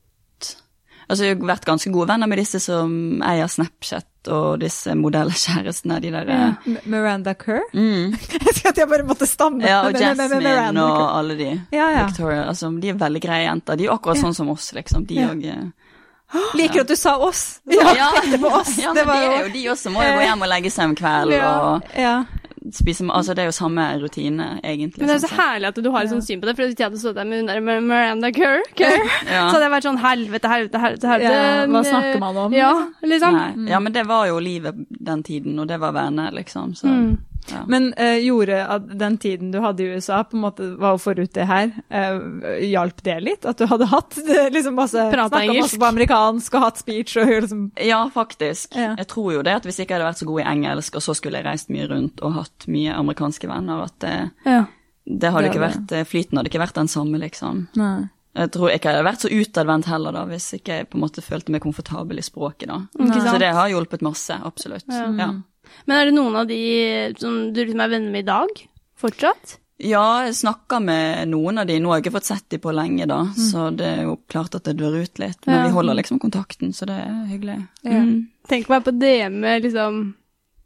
Altså, jeg har vært ganske gode venner med disse som eier Snapchat og disse modellkjærestene, de der Ja. eh, Miranda Kerr? mm. Jeg skulle at jeg bare måtte stamme. Ja, og Jasmine og Kerr. alle de. Ja, ja. Victoria, altså, de er veldig greie jenter. De er akkurat sånn som oss, liksom. De Ja. òg eh, Liker at du sa oss. Så Ja. tenkte oss. Ja, det var de er jo de også. Må jo gå hjem og legge seg om kvelden ja, og ja. Spise Altså, det er jo samme rutine, egentlig. Men det er sånn så sånn. herlig at du har et sånt syn på det, for hvis jeg hadde stått der med hun der Miranda Kerr, Kerr Ja. så hadde jeg vært sånn helvete, helvete, helvete. helvete. Ja, hva snakker man om? Ja, liksom. Nei. Ja, men det var jo livet den tiden, og det var venner, liksom. Så Mm. Ja. Men uh, gjorde at den tiden du hadde i USA, på en måte var forut det her, uh, hjalp det litt? At du hadde hatt det, liksom masse engelsk. masse på amerikansk og hatt speech og liksom ja, faktisk. Ja. Jeg tror jo det at hvis jeg ikke hadde vært så god i engelsk, og så skulle jeg reist mye rundt og hatt mye amerikanske venner, at det, Ja. det hadde Det ikke vært eh, Flyten hadde ikke vært den samme, liksom. Nei. Jeg tror ikke jeg hadde vært så utadvendt heller, da, hvis ikke jeg på en måte følte meg komfortabel i språket, da. Ikke? Så det har hjulpet masse, absolutt. Ja. Ja. Men er det noen av de som du liksom er venner med i dag? Fortsatt? Ja, jeg snakker med noen av de. Nå har jeg ikke fått sett de på lenge, da, så det er jo klart at det dør ut litt. Men Ja. vi holder liksom kontakten, så det er hyggelig. Ja. Mm. Tenk meg på DM med liksom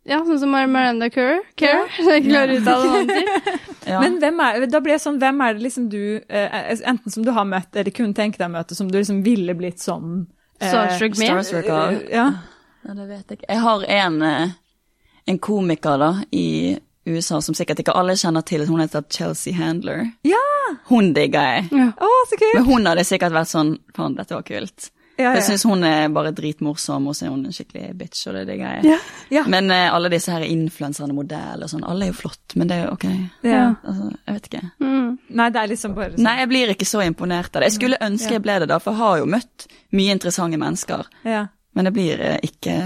Ja, sånn som Miranda Kerr. Kerr, Ja. jeg klarer å uttale navnet. Ja. Men hvem er, da blir det sånn, hvem er det liksom du, eh, enten som du har møtt, eller kunne tenke deg å møte, som du liksom ville blitt sånn eh, Starstruck med. Starstruck av. eh, Ja. Ja, det vet jeg ikke. Jeg har en, eh, en komiker da, i USA som sikkert ikke alle kjenner til. Hun heter Chelsea Handler. Ja! Hun digger jeg. Ja. Å, så kult! Men hun hadde sikkert vært sånn Faen, dette var kult. Ja, Jeg ja. syns hun er bare dritmorsom, og så er hun en skikkelig bitch, og det digger jeg. Ja. Men uh, alle disse her influenserne, modeller og sånn, alle er jo flott, men det er jo ok. ja. Altså, jeg vet ikke. Mm. Nei, det er liksom bare sånn. Nei, jeg blir ikke så imponert av det. Jeg skulle ønske jeg ble det, da, for jeg har jo møtt mye interessante mennesker. Ja. Men jeg blir eh, ikke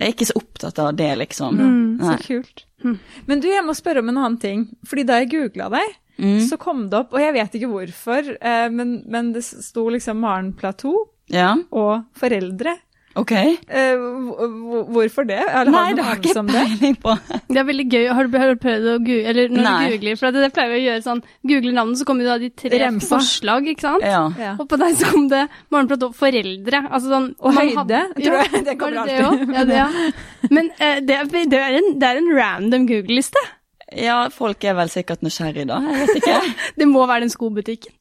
Jeg er ikke så opptatt av det, liksom. Mm, så kult. Men du, jeg må spørre om en annen ting. Fordi da jeg googla deg, Mm. så kom det opp, og jeg vet ikke hvorfor, eh, men, men det sto liksom Maren Platou Ja. og foreldre. Ok. Eh, hvor- hvor- hvorfor det? Eller Nei, du det har ikke peiling på. Det er veldig gøy. Har du, har du prøvd å google, eller når Nei. du googler, for det, det pleier vi å gjøre sånn, googler navnet, så kommer jo da de tre Remsa. forslag, ikke sant? Ja. Ja. Og på deg så kom det morgenprat og foreldre. Altså sånn, Og man høyde, hadde- tror jeg. Ja, Det kommer det alltid. Det Ja, det, ja. Men eh, det, det, er en, det er en random Google-liste. ja, folk er vel sikkert nysgjerrige da, jeg vet ikke. Det må være den skobutikken.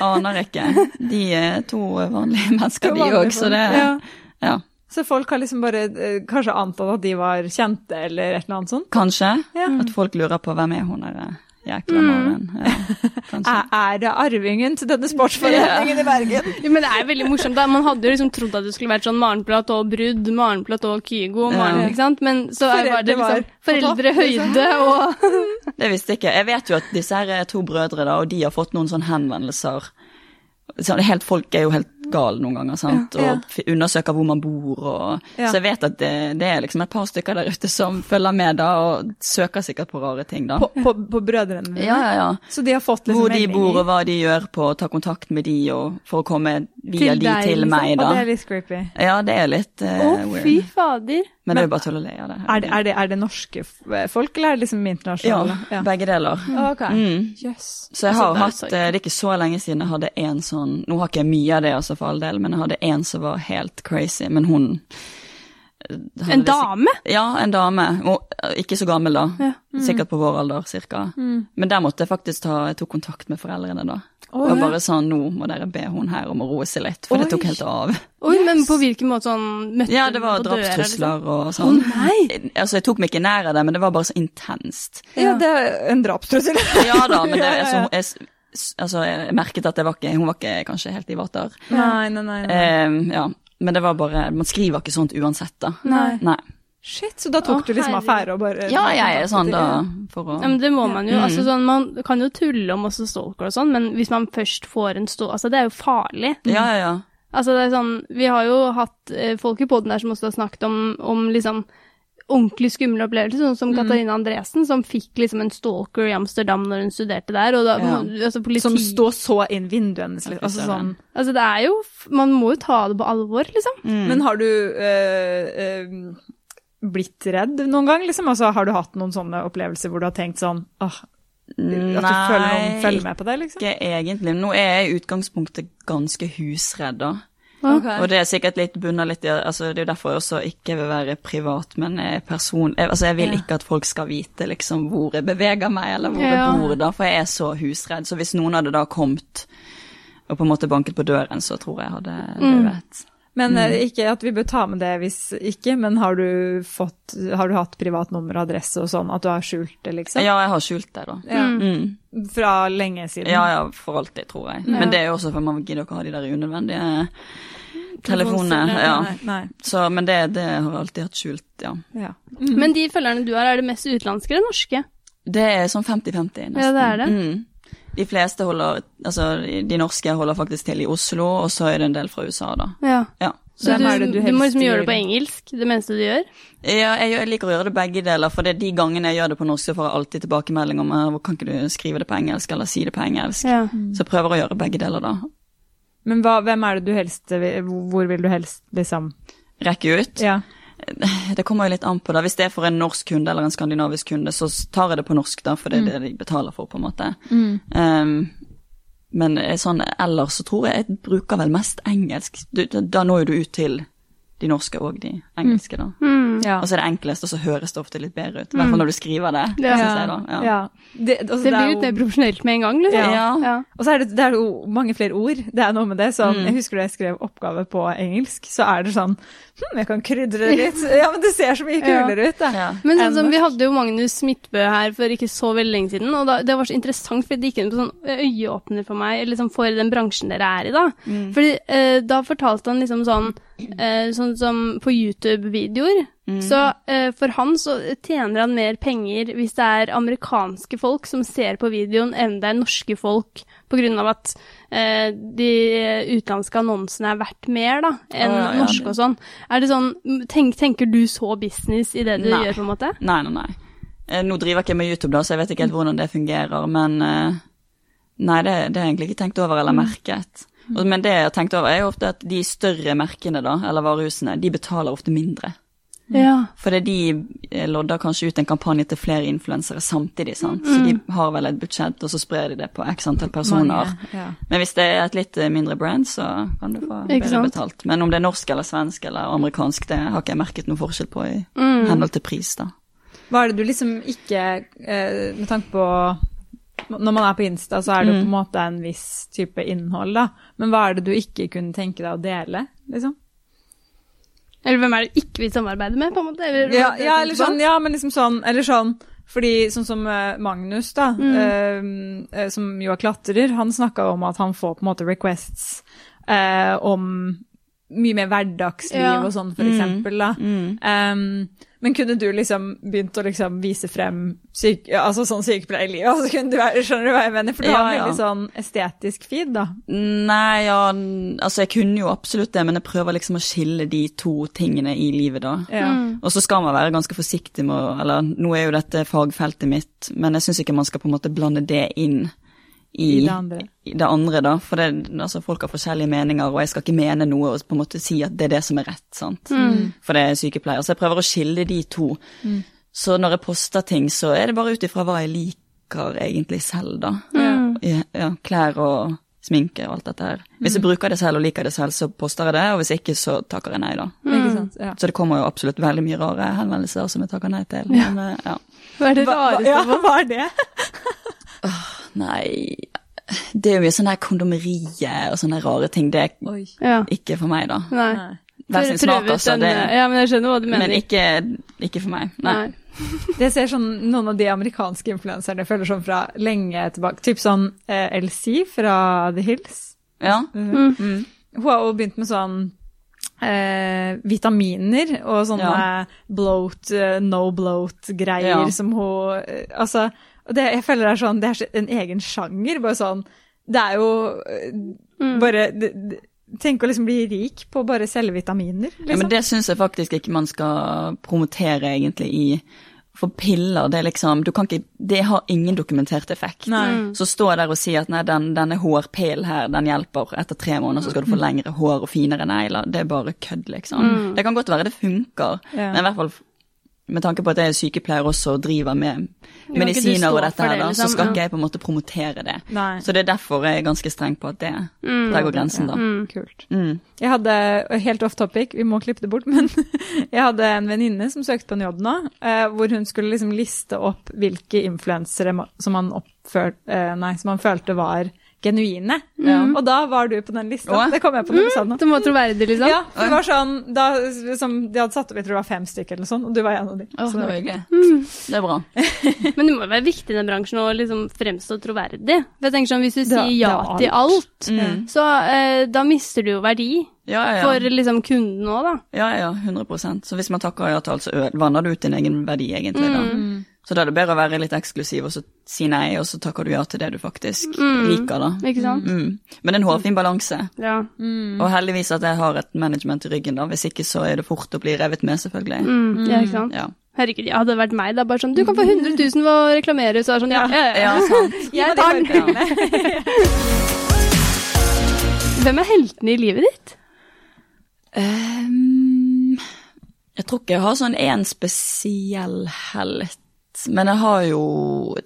Aner ikke. De er to vanlige mennesker, de òg, så det Ja. Ja. Så folk har liksom bare eh, kanskje antatt at de var kjente, eller et eller annet sånt? Kanskje. Ja. At folk lurer på hvem er hun der jækla Mm. Maren. Ja. Er, det arvingen til denne sportsforeningen i Bergen? Jo, men det er veldig morsomt. da. Man hadde jo liksom trodd at det skulle vært sånn Maren Platå Brudd, Maren Platå Kygo, Maren, Ja. ikke sant? Men så er- var det liksom foreldrehøyde og Det visste jeg ikke. Jeg vet jo at disse her er to brødre, da, og de har fått noen sånne henvendelser. Så helt, folk er jo helt gale noen ganger, sant, Ja. og undersøker hvor man bor, og Ja. Så jeg vet at det, det er liksom et par stykker der ute som følger med, da, og søker sikkert på rare ting, da. På, på, på brødrene? Ja, ja, ja. Så de har fått liksom Hvor de bor og hva de gjør på å ta kontakt med de, og for å komme via Til de deg, til liksom. meg, Og det er litt creepy. Ja, det er litt uh, Å, weird. fy fader. Men det er jo bare tull og le av det. Er det, er, det, er det norske folk, eller er det liksom Ja, internasjonale? begge deler. Ok. Mm. Yes. Så jeg har er hatt, eh, det er ikke så lenge siden jeg hadde en sånn Nå har ikke jeg mye av det, altså, for all del, men jeg hadde en som var helt crazy, men hun eh, hadde En dame? Ja, en dame. Og, eh, ikke så gammel, da. Ja. Sikkert på vår alder, cirka. Mm. Men der måtte jeg faktisk ta Jeg tok kontakt med foreldrene, da. Oh, og bare sa Nå må dere be hun her om å roe seg litt, for det tok helt av. Oi, men på hvilken måte sånn møtte Ja, det var drapstrusler liksom? og sånn. Å, nei! Altså, jeg tok meg ikke nær av det, men det var bare så intenst. Ja, det er en drapstrussel. Ja da, men det, Ja, ja, altså, jeg, altså, jeg merket at det var ikke, hun var ikke kanskje helt i vater. Nei, nei, nei. nei. Eh, ja, men det var bare Man skriver ikke sånt uansett, da. Nei. Nei. Shit, så da tok Åh, du liksom affære og bare Ja, jeg er sånn da, for å Ja, men det må man jo. Mm. Altså, sånn, man kan jo tulle om også stalker og sånn, men hvis man først får en stå... Altså, det er jo farlig. Ja, ja, ja. Altså, det er sånn Vi har jo hatt eh, folk i poden der som også har snakket om, om liksom ordentlig skumle opplevelser, sånn Mm. som Katarina Andresen, som fikk liksom en stalker i Amsterdam når hun studerte der, og da Ja. altså, politi Som står så inn vinduet hennes. Liksom. Altså, sånn. Altså, det er jo Man må jo ta det på alvor, liksom. Mm. Men har du øh, øh, blitt redd noen gang, liksom? Altså, har du hatt noen sånne opplevelser hvor du har tenkt sånn åh, At du føler noen følger med på deg, liksom? ikke egentlig. Nå er jeg i utgangspunktet ganske husredd, da. Ok. Og det er sikkert litt bunna litt i altså Det er jo derfor jeg også ikke vil være privat, men jeg er person... Jeg, altså jeg vil Ja. ikke at folk skal vite liksom hvor jeg beveger meg, eller hvor Ja. jeg bor, da, for jeg er så husredd. Så hvis noen hadde da kommet og på en måte banket på døren, så tror jeg jeg hadde Mm. dødd. Men Mm. eh, ikke at vi bør ta med det hvis ikke, men har du fått Har du hatt privat nummer og adresse og sånn, at du har skjult det, liksom? Ja, jeg har skjult det, da. Ja. Mm. Fra lenge siden? Ja, ja, for alltid, tror jeg. Men det er jo også for man gidder ikke ha de der unødvendige telefonene. Ja. Nei, nei. Så, men det, det har jeg alltid hatt skjult, ja. Ja. Men de følgerne du har, er det mest utenlandske eller norske? Det er sånn 50-50, nesten. Ja, det er det. Mm. De fleste holder, altså de norske holder faktisk til i Oslo, og så er det en del fra USA, da. Ja. Ja. Så Hvem du, er det du du, må liksom gjøre det på engelsk, det meste du gjør? Ja, jeg, jeg liker å gjøre det begge deler, for det er de gangene jeg gjør det på norsk, så får jeg alltid tilbakemelding om hvor kan ikke du skrive det på engelsk, eller si det på engelsk. Ja. Så jeg prøver å gjøre begge deler, da. Men hva, hvem er det du helst Hvor vil du helst liksom Rekke ut. Ja. Det kommer jo litt an på, da. Hvis det er for en norsk kunde eller en skandinavisk kunde, så tar jeg det på norsk, da, for det er det de betaler for, på en måte. Um, men eh, sånn ellers så tror jeg jeg bruker vel mest engelsk. Du, da, når jo du ut til de norske og de engelske, da. Mm. ja. Og så er det enklest, og så høres det ofte litt bedre ut. I hvert fall når du skriver det, Ja. synes jeg, da. Ja. Ja. Det, altså, Det blir jo- litt mer profesjonelt med en gang, liksom. Ja. Ja. Og så er det, det er jo mange flere ord. Det er noe med det. så Mm. Jeg husker da jeg skrev oppgave på engelsk, så er det sånn Hm, jeg kan krydre det litt. Ja, men det ser så mye Ja. kulere ut, da. Ja. Men sånn som, vi hadde jo Magnus Midtbø her for ikke så veldig lenge siden, og da, det var så interessant, for det gikk inn på sånn øyeåpner for meg, eller liksom for den bransjen dere er i, da. Fordi eh, da fortalte han liksom sånn, eh, sånn som på YouTube-videoer, så uh, for han så tjener han mer penger hvis det er amerikanske folk som ser på videoen, enn det er norske folk, på grunn av at uh, de utenlandske annonsene er verdt mer, da, enn oh, ja, ja, norske og sånn. Er det sånn, tenk, tenker du så business i det du Nei. gjør, på en måte? Nei, nei, nei. Eh, Nå driver jeg ikke med YouTube, da, så jeg vet ikke helt hvordan det fungerer, men uh, Nei, det, det har jeg egentlig ikke tenkt over eller merket. Men det jeg har tenkt over, er jo ofte at de større merkene, da, eller varehusene, de betaler ofte mindre. Ja. Fordi de eh, lodder kanskje ut en kampanje til flere influensere samtidig, sant. Så de har vel et budsjett, og så sprer de det på x antall personer. Mange, ja. Men hvis det er et litt eh, mindre brand, så kan du få Ikke bedre sant? betalt. Men om det er norsk eller svensk eller amerikansk, det har ikke jeg merket noe forskjell på i Mm. henhold til pris, da. Hva er det du liksom ikke eh, Med tanke på Når man er på Insta, så er det jo på en måte en viss type innhold, da. Men hva er det du ikke kunne tenke deg å dele, liksom? Eller hvem er det ikke vil samarbeide med, på en måte? Eller, Ja, ja, eller sånn, ja, men liksom sånn Eller sånn fordi sånn som eh, Magnus, da, mm. eh, som jo er klatrer, han snakka om at han får på en måte requests eh, om mye mer hverdagsliv Ja. og sånn, for eksempel, da. Um, men kunne du liksom begynt å liksom vise frem syke, altså sånn sykepleierliv? Altså kunne du være, skjønner du hva jeg mener? For du Ja, har en ja. veldig sånn estetisk feed, da. Nei, ja, altså jeg kunne jo absolutt det, men jeg prøver liksom å skille de to tingene i livet, da. Ja. Og så skal man være ganske forsiktig med å Eller nå er jo dette fagfeltet mitt, men jeg syns ikke man skal på en måte blande det inn i, I det andre. i det andre, da. For det, altså, folk har forskjellige meninger, og jeg skal ikke mene noe og på en måte si at det er det som er rett, sant. For det er sykepleier. Så jeg prøver å skille de to. Så når jeg poster ting, så er det bare ut ifra hva jeg liker egentlig selv, da. Ja, ja, klær og sminke og alt dette her. Hvis jeg bruker det selv og liker det selv, så poster jeg det, og hvis ikke, så takker jeg nei, da. Ikke? Ja. Så det kommer jo absolutt veldig mye rare henvendelser som jeg takker nei til. Men eh, ja. Hva er det Hva, hva, rareste ja, hva er det? Nei Det er jo mye sånn her kondomeriet og sånne rare ting. Det er Oi. Ikke for meg, da. Nei. Hver sin smak, altså. Det, Ja, men jeg skjønner hva du mener. men ikke, ikke for meg. Nei. Nei. Det ser sånn noen av de amerikanske influenserne føler sånn fra lenge tilbake. Typ sånn eh, LC fra The Hills. Ja. Mhm. Mm. Hun har jo begynt med sånn eh, vitaminer og sånne Ja. bloat, eh, no bloat-greier Ja. som hun eh, Altså, og det, jeg føler det er sånn Det er en egen sjanger. Bare sånn Det er jo mm. bare det, det, Tenk å liksom bli rik på bare selge vitaminer, Ja, liksom. men det syns jeg faktisk ikke man skal promotere egentlig i For piller, det er liksom du kan ikke, Det har ingen dokumentert effekt. Nei. Så stå der og si at nei, den, denne hårpillen her, den hjelper. Etter tre måneder så skal du få lengre hår og finere negler. Det er bare kødd, liksom. Det kan godt være det funker, Ja. men i hvert fall med tanke på at jeg er sykepleier også og driver med medisiner og dette her, det, da, liksom. så skal ikke jeg på en måte promotere det. Nei. Så det er derfor jeg er ganske streng på at det Der går grensen, da. Kult. Mm. Jeg hadde, helt off topic, vi må klippe det bort, men jeg hadde en venninne som søkte på en jobb nå, eh, hvor hun skulle liksom liste opp hvilke influensere som han oppfør, eh, nei, som han følte var genuine. Og da var du på den lista. Åh. Det kom jeg på når du sa det nå. Det må troverdig, liksom. Ja, for det var sånn, da, som de hadde satt opp, jeg tror det var fem stykker eller noe sånt, og du var en av de. Åh, Så det det var hyggelig. Mm. Det er bra. Men det må være viktig i den bransjen å liksom fremstå troverdig. For jeg tenker sånn, Hvis du sier ja til alt, Mm. så eh, da mister du jo verdi Ja, ja, ja. for liksom kunden òg, da. Ja, ja, 100% Så hvis man takker ja til alt, så vanner du ut din egen verdi, egentlig. da. Så da er det bedre å være litt eksklusiv og så si nei, og så takker du ja til det du faktisk liker, da. Ikke sant? Mm. Men det er en hårfin balanse. Ja. Og heldigvis at jeg har et management i ryggen, da. Hvis ikke så er det fort å bli revet med, selvfølgelig. Mm, ja, ikke sant? Ja. Herregud, ja, hadde det vært meg, da bare sånn Du kan få 100 000 for å reklamere, så er det sånn ja, ja, ja. ja, sant. Jeg tar den. Hvem er heltene i livet ditt? Ehm, jeg tror ikke jeg har sånn én spesiell helt. Men jeg har jo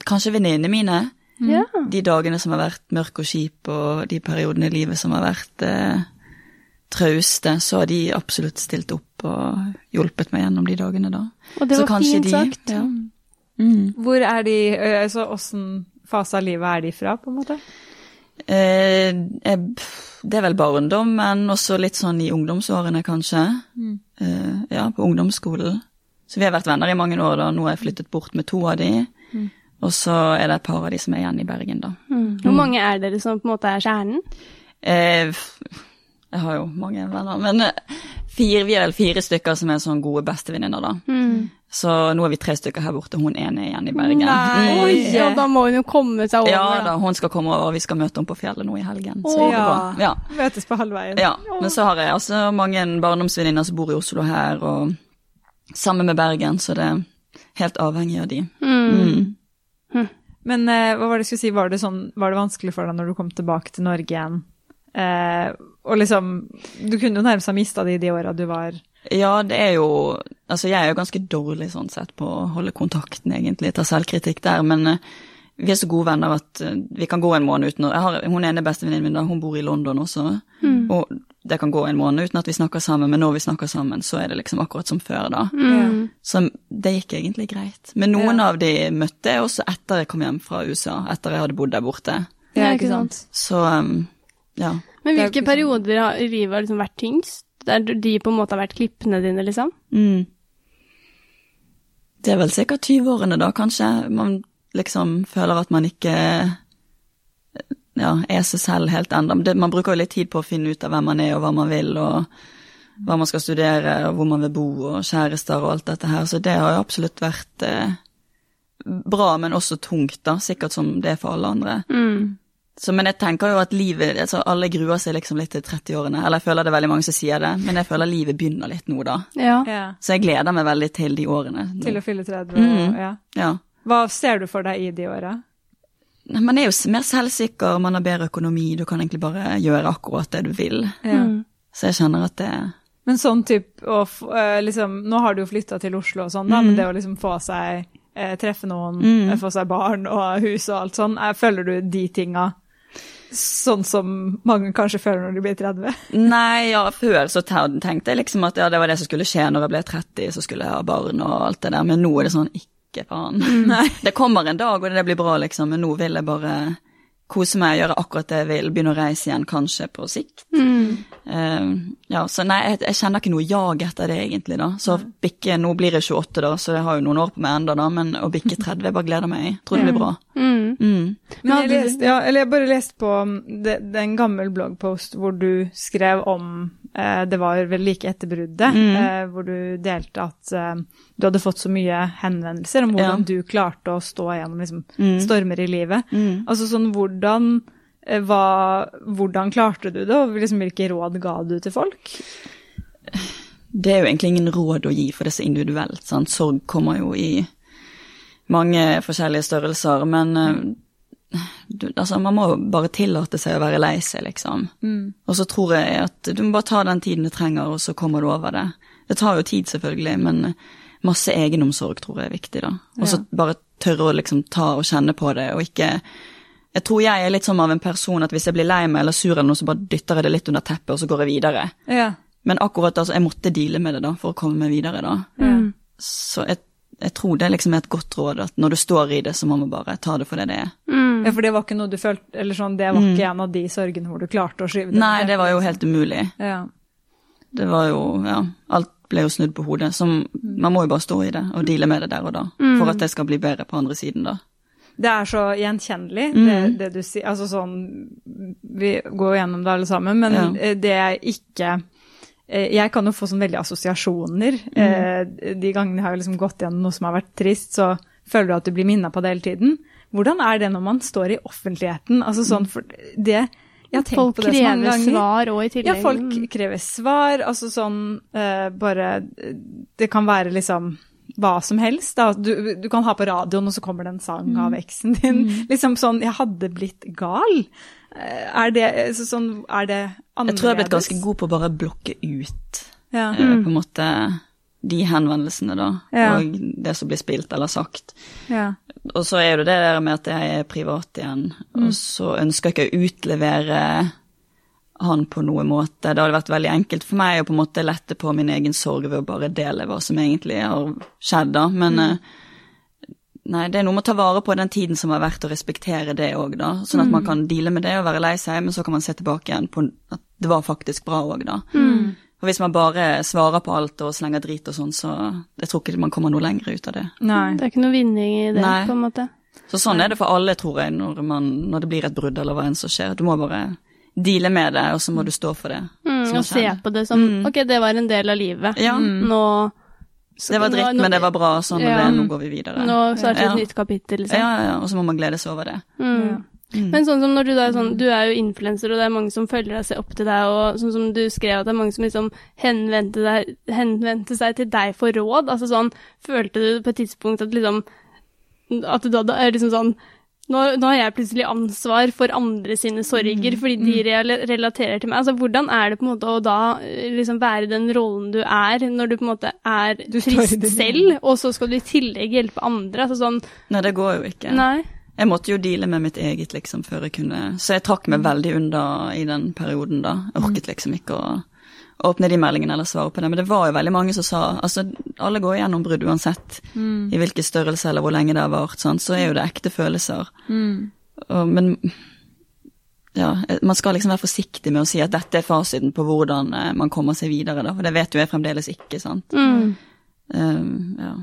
kanskje venninnene mine. Ja. De dagene som har vært mørke og kjipe, og de periodene i livet som har vært eh, trauste, så har de absolutt stilt opp og hjulpet meg gjennom de dagene, da. Og det var fint de- sagt. Ja. Mm. Hvor er de, altså åssen fase av livet er de fra, på en måte? Eh, jeg, det er vel barndom, men også litt sånn i ungdomsårene, kanskje. Eh, ja, på ungdomsskolen. Så vi har vært venner i mange år, da. Nå har jeg flyttet bort med to av de. Og så er det et par av de som er igjen i Bergen, da. Mm. Hvor mange er dere som på en måte er kjernen? Eh, jeg har jo mange venner, men eh, fire, vi er vel fire stykker som er sånn gode bestevenninner, da. Så nå er vi tre stykker her borte, hun ene er igjen i Bergen. Mm. Oi, ja, da må hun jo komme seg over, Ja da. hun skal komme over, og vi skal møte henne på fjellet nå i helgen. Så Å, det. Ja. Møtes på halvveien. Ja, men så har jeg altså mange barndomsvenninner som bor i Oslo her, og sammen med Bergen, så det er helt avhengig av de. Mm. Men eh, hva var det jeg skulle si, var det, sånn, var det vanskelig for deg når du kom tilbake til Norge igjen? Eh, og liksom Du kunne jo nærmest ha mista det i de åra du var Ja, det er jo Altså, jeg er jo ganske dårlig sånn sett på å holde kontakten, egentlig, ta selvkritikk der, men eh, vi er så gode venner at eh, vi kan gå en måned uten å jeg har, Hun ene bestevenninnen min, da, hun bor i London også, og det kan gå en måned uten at vi snakker sammen, men når vi snakker sammen, så er det liksom akkurat som før, da. Mm. Så det gikk egentlig greit. Men noen av de møtte jeg også etter jeg kom hjem fra USA, etter jeg hadde bodd der borte. Ja, ikke sant. Så um, ja. Men hvilke liksom... perioder har- livet liksom vært tyngst? Der de på en måte har vært klippene dine, liksom? Mm. Det er vel sikkert 20-årene da, kanskje. Man liksom føler at man ikke ja, er seg selv helt ennå. Man bruker jo litt tid på å finne ut av hvem man er og hva man vil, og hva man skal studere, og hvor man vil bo, og kjærester og alt dette her. Så det har jo absolutt vært eh, bra, men også tungt, da. Sikkert som det er for alle andre. Mm. Så, men jeg tenker jo at livet altså Alle gruer seg liksom litt til 30-årene. Eller jeg føler det er veldig mange som sier det, men jeg føler livet begynner litt nå, da. Ja. ja, Så jeg gleder meg veldig til de årene. nå. til å fylle 30. Mhm. Og, ja. Ja. Hva ser du for deg i de åra? Man er jo mer selvsikker, man har bedre økonomi, du kan egentlig bare gjøre akkurat det du vil. Ja. Mm. Så jeg kjenner at det Men sånn type å få eh, liksom Nå har du jo flytta til Oslo og sånn, da, Mm. men det å liksom få seg eh, Treffe noen, Mm. eh, få seg barn og hus og alt sånn, Følger føler du de tinga sånn som mange kanskje føler når de blir 30? Nei, ja, før så tenkte jeg liksom at ja, det var det som skulle skje når jeg ble 30, så skulle jeg ha barn og alt det der, men nå er det sånn ikke faen. Det kommer en dag og det blir bra, liksom, men nå vil jeg bare kose meg, gjøre akkurat det jeg vil, begynne å reise igjen, kanskje på sikt. Mm. Uh, ja, så nei, jeg, jeg kjenner ikke noe jag etter det, egentlig, da. Så bikke Nå blir jeg 28, da, så jeg har jo noen år på meg enda da, men å bikke 30, jeg bare gleder meg. Tror det blir bra. Mm. Mm. Men jeg, leste, ja, eller jeg bare leste på um, det, det er en gammel bloggpost hvor du skrev om Det var vel like etter bruddet, Mm. eh, hvor du delte at eh, du hadde fått så mye henvendelser om hvordan Ja. du klarte å stå gjennom liksom, Mm. stormer i livet. Mm. Altså sånn hvordan eh, hva, hvordan klarte du det, og liksom, hvilke råd ga du til folk? Det er jo egentlig ingen råd å gi, for det er så individuelt. Sant? Sorg kommer jo i mange forskjellige størrelser, men eh, du, altså, man må bare tillate seg å være lei seg, liksom. Og så tror jeg at du må bare ta den tiden du trenger, og så kommer du over det. Det tar jo tid, selvfølgelig, men masse egenomsorg tror jeg er viktig, da. Og så bare tørre å liksom ta og kjenne på det, og ikke Jeg tror jeg er litt sånn av en person at hvis jeg blir lei meg eller sur eller noe, så bare dytter jeg det litt under teppet, og så går jeg videre. Ja. Men akkurat altså, jeg måtte deale med det da, for å komme meg videre da. Mm. Så jeg, jeg tror det liksom er et godt råd, at når du står i det, så må man bare ta det for det det er. Mm. ja, for det var ikke noe du følte Eller sånn, det var ikke en av de sorgene hvor du klarte å skyve det Nei, det var jo helt umulig. ja. Det var jo, ja, alt ble jo snudd på hodet. Så man må jo bare stå i det og deale med det der og da, for at det skal bli bedre på andre siden da. Det er så gjenkjennelig, Mm. det, det du sier. Altså sånn Vi går jo gjennom det alle sammen, men Ja. det er ikke Jeg kan jo få sånn veldig assosiasjoner. Mm. Eh, De gangene jeg har liksom gått gjennom noe som har vært trist, så føler du at du blir minna på det hele tiden. Hvordan er det når man står i offentligheten? Altså sånn, for det Jeg har Folk på det så mange krever ganger. svar òg i tillegg. Ja, folk krever svar. Altså sånn eh, bare Det kan være liksom hva som helst. Da. Du, du kan ha på radioen, og så kommer det en sang Mm. av eksen din. Liksom sånn Jeg hadde blitt gal. Eh, Er det så sånn Er det annerledes? Jeg tror jeg har blitt ganske god på å bare blokke ut Ja. uh, på en måte de henvendelsene da, Ja. og det som blir spilt eller sagt. ja. Og så er jo det der med at jeg er privat igjen, og så ønsker jeg ikke å utlevere han på noen måte. Det hadde vært veldig enkelt for meg å på en måte lette på min egen sorg ved å bare dele hva som egentlig har skjedd, da. Men eh, nei, det er noe med å ta vare på den tiden som har vært, og respektere det òg, da. Sånn at man kan deale med det og være lei seg, men så kan man se tilbake igjen på at det var faktisk bra òg, da. For hvis man bare svarer på alt og slenger drit og sånn, så jeg tror ikke man kommer noe lenger ut av det. Nei. Det er ikke noe vinning i det, Nei. på en måte. Så sånn er det for alle, tror jeg, når, man, når det blir et brudd eller hva enn som skjer. Du må bare deale med det, og så må du stå for det. Mm, og se på det som Mm. Ok, det var en del av livet. Ja, Nå, det var dritt, nå- men det var bra, sånn ja. og det, nå går vi videre. nå starter Ja. et nytt kapittel, liksom. Ja, ja, ja, og så må man glede seg over det. Mm. Mm. Men sånn som når du da er sånn, du er jo influenser, og det er mange som følger deg, ser opp til deg, og sånn som du skrev at det er mange som liksom henvendte, deg, henvendte seg til deg for råd, altså sånn, følte du på et tidspunkt at liksom, at du hadde, er liksom sånn, nå, nå har jeg plutselig ansvar for andre sine sorger fordi de rela- relaterer til meg. Altså, hvordan er det på en måte å da eh, liksom være den rollen du er, når du på en måte er trist selv, og så skal du i tillegg hjelpe andre? Altså sånn Nei, det går jo ikke. Nei. Jeg måtte jo deale med mitt eget, liksom, før jeg kunne Så jeg trakk meg veldig unna i den perioden, da. Jeg orket liksom ikke å åpne de meldingene eller svare på det. Men det var jo veldig mange som sa Altså, alle går gjennom brudd uansett. I hvilken størrelse eller hvor lenge det har vart, sånn, Så er jo det ekte følelser. Og, men ja, man skal liksom være forsiktig med å si at dette er fasiten på hvordan eh, man kommer seg videre, da. For det vet jo jeg fremdeles ikke, sant. Mm. Um, ja.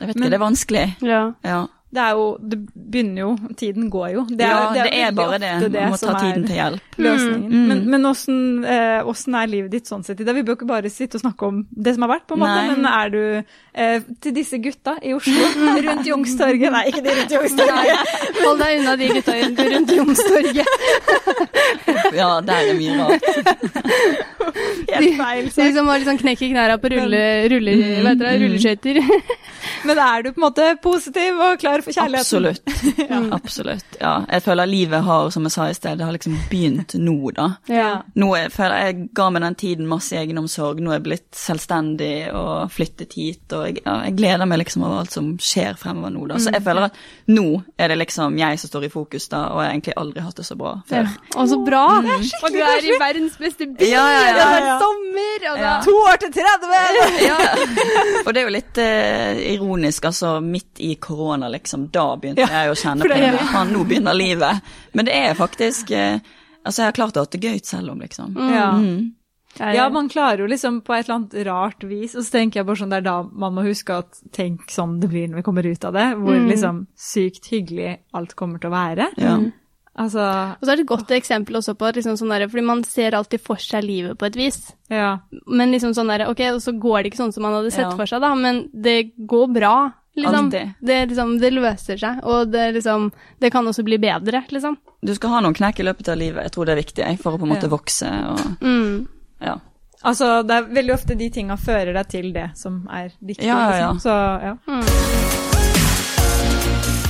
Jeg vet ikke, Men- det er vanskelig. Ja. Ja. Det er jo Det begynner jo Tiden går jo. Det ja, det er, veldig bare det. det. Man må ta er tiden til hjelp. Løsningen. Mm. Men, men åssen eh, åssen er livet ditt sånn sett i dag? Vi bør ikke bare sitte og snakke om det som har vært, på en måte, Nei. men er du eh, til disse gutta i Oslo, rundt Youngstorget Nei, ikke de rundt Youngstorget. Hold deg unna de gutta rundt Youngstorget. Ja, der er mye rart. Helt feil. De som har liksom knekk i knærne på rulle, rulle, mm. rulleskøyter. Men er du på en måte positiv og klar for kjærligheten? Absolutt. Absolutt. Ja. Jeg føler livet har, som jeg sa i sted, det har liksom begynt nå, da. Ja. Nå jeg, føler jeg ga meg den tiden masse egenomsorg, nå er jeg blitt selvstendig og flyttet hit, og jeg, ja, jeg gleder meg liksom over alt som skjer fremover nå, da. Så jeg føler at nå er det liksom jeg som står i fokus, da, og jeg har egentlig aldri hatt det så bra før. Å, så bra! Og du er i verdens beste by, Ja, ja, ja. og det er Ja. sommer, og da Ja. To år til 30! Ja, og det er jo litt eh, ironisk, altså midt i korona, liksom, da begynte Ja, jeg å kjenne på det- han Faen, nå begynner livet. Men det er faktisk eh, Altså, jeg har klart å ha det gøy selv om, liksom. Ja. Mm. Ja, man klarer jo liksom på et eller annet rart vis, og så tenker jeg bare sånn, det er da man må huske at tenk sånn det blir når vi kommer ut av det, hvor liksom sykt hyggelig alt kommer til å være. Ja. Altså, Og så er det et godt eksempel også på liksom sånn der, fordi man ser alltid for seg livet på et vis. ja. Men liksom sånn der, ok, og så går det ikke sånn som man hadde sett Ja. for seg, da, men det går bra. Liksom. Det, liksom, det løser seg, og det, liksom, det kan også bli bedre, liksom. Du skal ha noen knekk i løpet av livet, jeg tror det er viktig for å på en måte Ja. vokse og Mm. ja. Altså, det er veldig ofte de tinga fører deg til det som er riktig. Ja, ja, ja. Liksom. Så, ja.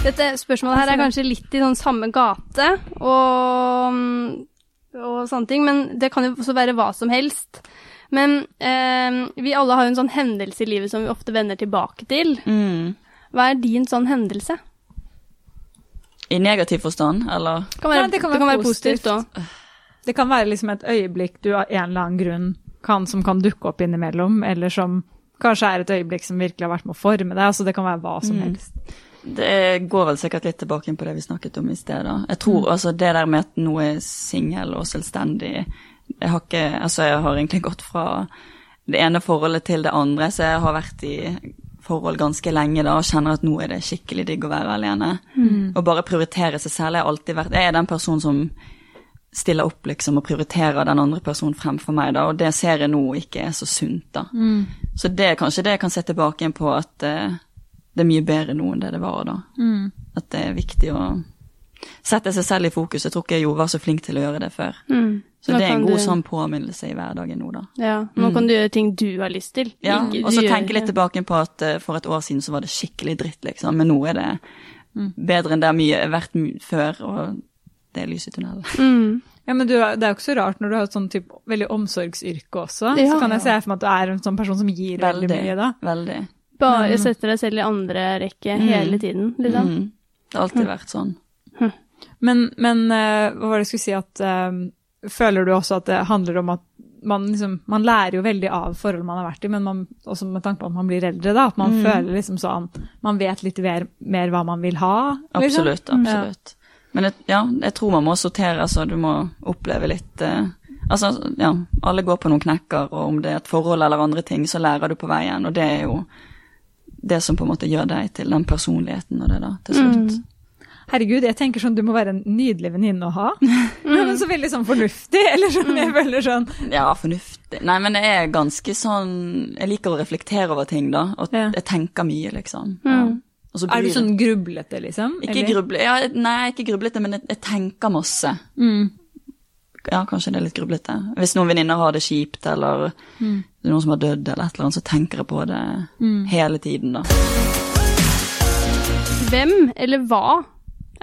Dette spørsmålet her er kanskje litt i sånn samme gate, og, og sånne ting, men det kan jo også være hva som helst. Men eh, vi alle har jo en sånn hendelse i livet som vi ofte vender tilbake til. Mm. Hva er din sånn hendelse? I negativ forstand, eller Det kan være, Nei, det det kan kan være være, positivt òg. Det kan være liksom et øyeblikk du av en eller annen grunn kan, som kan dukke opp innimellom, eller som kanskje er et øyeblikk som virkelig har vært med å forme deg. Altså, det kan være hva som Mm. helst. Det går vel sikkert litt tilbake inn på det vi snakket om i sted. da. Jeg tror altså det der med at noe er singel og selvstendig Jeg har ikke Altså, jeg har egentlig gått fra det ene forholdet til det andre, så jeg har vært i forhold ganske lenge da og kjenner at nå er det skikkelig digg å være alene. Og bare prioritere seg selv. Jeg har alltid vært Jeg er den personen som stiller opp liksom og prioriterer den andre personen fremfor meg, da, og det ser jeg nå ikke er så sunt, da. Så det er kanskje det jeg kan se tilbake igjen på, at uh, det er mye bedre nå enn det det var da. At det er viktig å sette seg selv i fokus. Jeg tror ikke jeg jo var så flink til å gjøre det før. Mm. Så Nå det er en god du- sånn påminnelse i hverdagen nå, da. Ja, nå kan du gjøre ting du har lyst til. Ja, og så tenke litt tilbake på at uh, for et år siden så var det skikkelig dritt, liksom. Men nå er det Mm. bedre enn det har vært før, og det er lys i tunnelen. Mm. Ja, men du, det er jo ikke så rart når du har et sånn type veldig omsorgsyrke også. Ja. så kan jeg se for meg at du er en sånn person som gir veldig, mye da. Veldig. Bare setter deg selv i andre rekke hele tiden, liksom. Mm. Det har alltid vært sånn. Men, men uh, hva var det jeg skulle si at eh, Føler du også at det handler om at man, liksom, man lærer jo veldig av forhold man har vært i, men man, også med tanke på at man blir eldre, da, at man føler liksom sånn Man vet litt mer, mer hva man vil ha. Liksom. Absolutt, absolutt. Men jeg, ja, jeg tror man må sortere, så Du må oppleve litt eh, Altså, ja, alle går på noen knekker, og om det er et forhold eller andre ting, så lærer du på veien, og det er jo det som på en måte gjør deg til den personligheten og det, da, til slutt. Herregud, jeg tenker sånn, du må være en nydelig venninne å ha. Mm. men så veldig sånn fornuftig, eller sånn, jeg føler sånn. Ja, fornuftig. Nei, men jeg er ganske sånn Jeg liker å reflektere over ting, da, og Ja. jeg tenker mye, liksom. Ja. Og så Er du sånn grublete, liksom? Ikke grublete, ja, nei, ikke grublete, men jeg, jeg tenker masse. Mm. Ja, kanskje det er litt grublete. Hvis noen venninner har det kjipt, eller Mm. det er noen som har dødd, eller et eller annet, så tenker jeg på det hele tiden, da. Hvem eller hva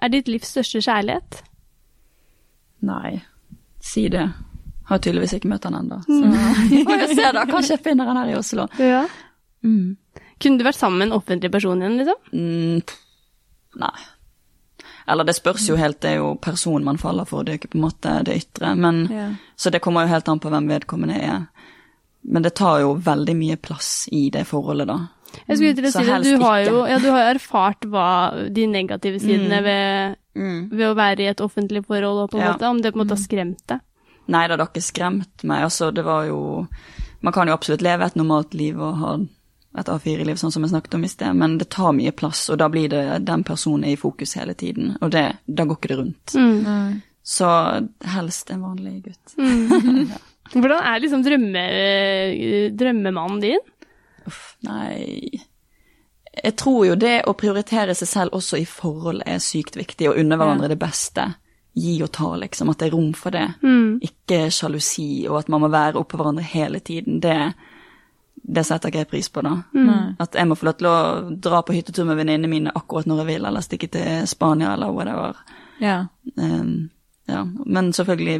er ditt livs største kjærlighet? Nei, si det. Har tydeligvis ikke møtt han ennå. Så vi får jo se, da. Kanskje jeg finner han her i Oslo. Ja. Mm. Kunne du vært sammen med en offentlig person igjen, liksom? Mm, nei. Eller det spørs jo helt, det er jo personen man faller for, det er ikke på en måte det ytre. Men, Ja. Så det kommer jo helt an på hvem vedkommende er. Men det tar jo veldig mye plass i det forholdet, da. Jeg skulle til å si det, du har, jo, ja, du har erfart hva de negative sidene ved, ved å være i et offentlig forhold, på en Ja. måte, om det på en måte har skremt deg. Nei da, det har ikke skremt meg. Altså, det var jo Man kan jo absolutt leve et normalt liv og ha et A4-liv, sånn som jeg snakket om i sted, men det tar mye plass, og da blir det den personen er i fokus hele tiden, og det, da går ikke det rundt. Mm. Så helst en vanlig gutt. Hvordan er liksom drømme, drømmemannen din? Uff, nei Jeg tror jo det å prioritere seg selv også i forhold er sykt viktig, og unne hverandre det beste. Gi og ta, liksom. At det er rom for det. Ikke sjalusi, og at man må være oppå hverandre hele tiden. Det, det setter ikke jeg pris på, da. At jeg må få lov til å dra på hyttetur med venninnene mine akkurat når jeg vil, eller stikke til Spania, eller whatever. Ja. Um, ja. Men selvfølgelig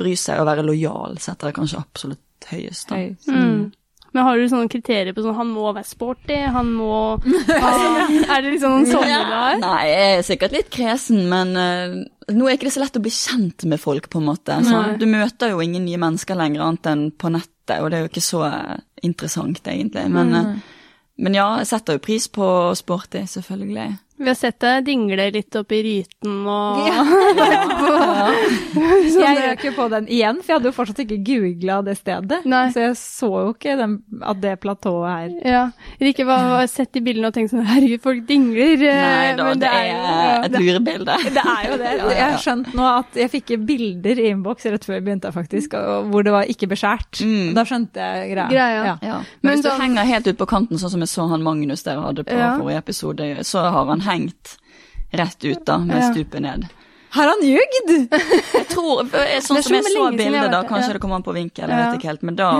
bry seg og være lojal setter jeg kanskje absolutt høyest. Da. Høyest. Mm. Men har du sånne kriterier på sånn han må være sporty, han må ha, Er det liksom noen sånne har? Nei, jeg er sikkert litt kresen, men uh, nå er ikke det så lett å bli kjent med folk, på en måte. Så du møter jo ingen nye mennesker lenger, annet enn på nettet, og det er jo ikke så eh, interessant, egentlig. Men, eh, men ja, jeg setter jo pris på sporty, selvfølgelig. Vi har sett deg dingle litt opp i Ryten og Jeg røk jo på den igjen, for jeg hadde jo fortsatt ikke googla det stedet. Nei. Så jeg så jo ikke den, at det platået her Ja. Rikke var, har sett i bildene og tenkt sånn herregud, folk dingler. eh, Nei da, men det er ja, et lurebilde. Det er jo det. Jeg har skjønt nå at jeg fikk bilder i innboks rett før jeg begynte, faktisk, hvor det var ikke beskjært. Mm. Da skjønte jeg greia. Greia. Ja. Ja. Men, Men hvis du sånn- henger helt ut på kanten, sånn som jeg så han Magnus der hadde på Ja. forrige episode, så har han hengt rett ut da, med Ja. stupet ned. Har han ljugd?! Jeg tror, sånn som jeg så bildet da, kanskje ja. det kommer an på vinkel, jeg vet ikke helt, men da,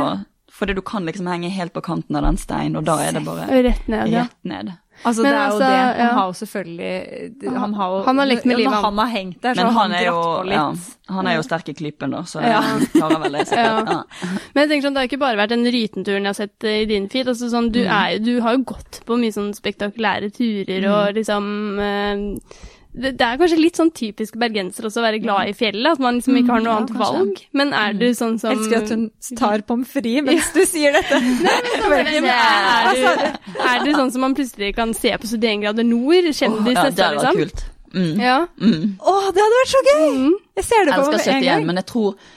fordi du kan liksom henge helt på kanten av den steinen, og da er det bare Rett ned, rett ned. Altså, Men det er jo altså, det. Han ja. har jo selvfølgelig Han har, jo, Han har lekt med livet, Når han. har hengt der, så Men har han han jo, dratt på litt. ja, han er jo sterk i klypen da, så Ja. han klarer vel det sikkert. Ja. Ja. Men jeg tenker sånn, det har ikke bare vært den Rytenturen jeg har sett eh, i din feed. Altså, sånn, du, er, du har jo gått på mye sånn spektakulære turer og liksom eh, det, det er kanskje litt sånn typisk bergenser også å være glad i fjellet, at man liksom ikke har noe ja, annet kanskje. valg. Men er du sånn som Elsker at hun tar pommes frites mens du sier dette. Men er, du, er du sånn som man plutselig kan se på 71 grader nord? kjendis oh, ja, det liksom? kult. Mm. Ja. Mm. Å, det hadde vært så gøy! Jeg ser det på meg elsker med en 71, gang. men jeg tror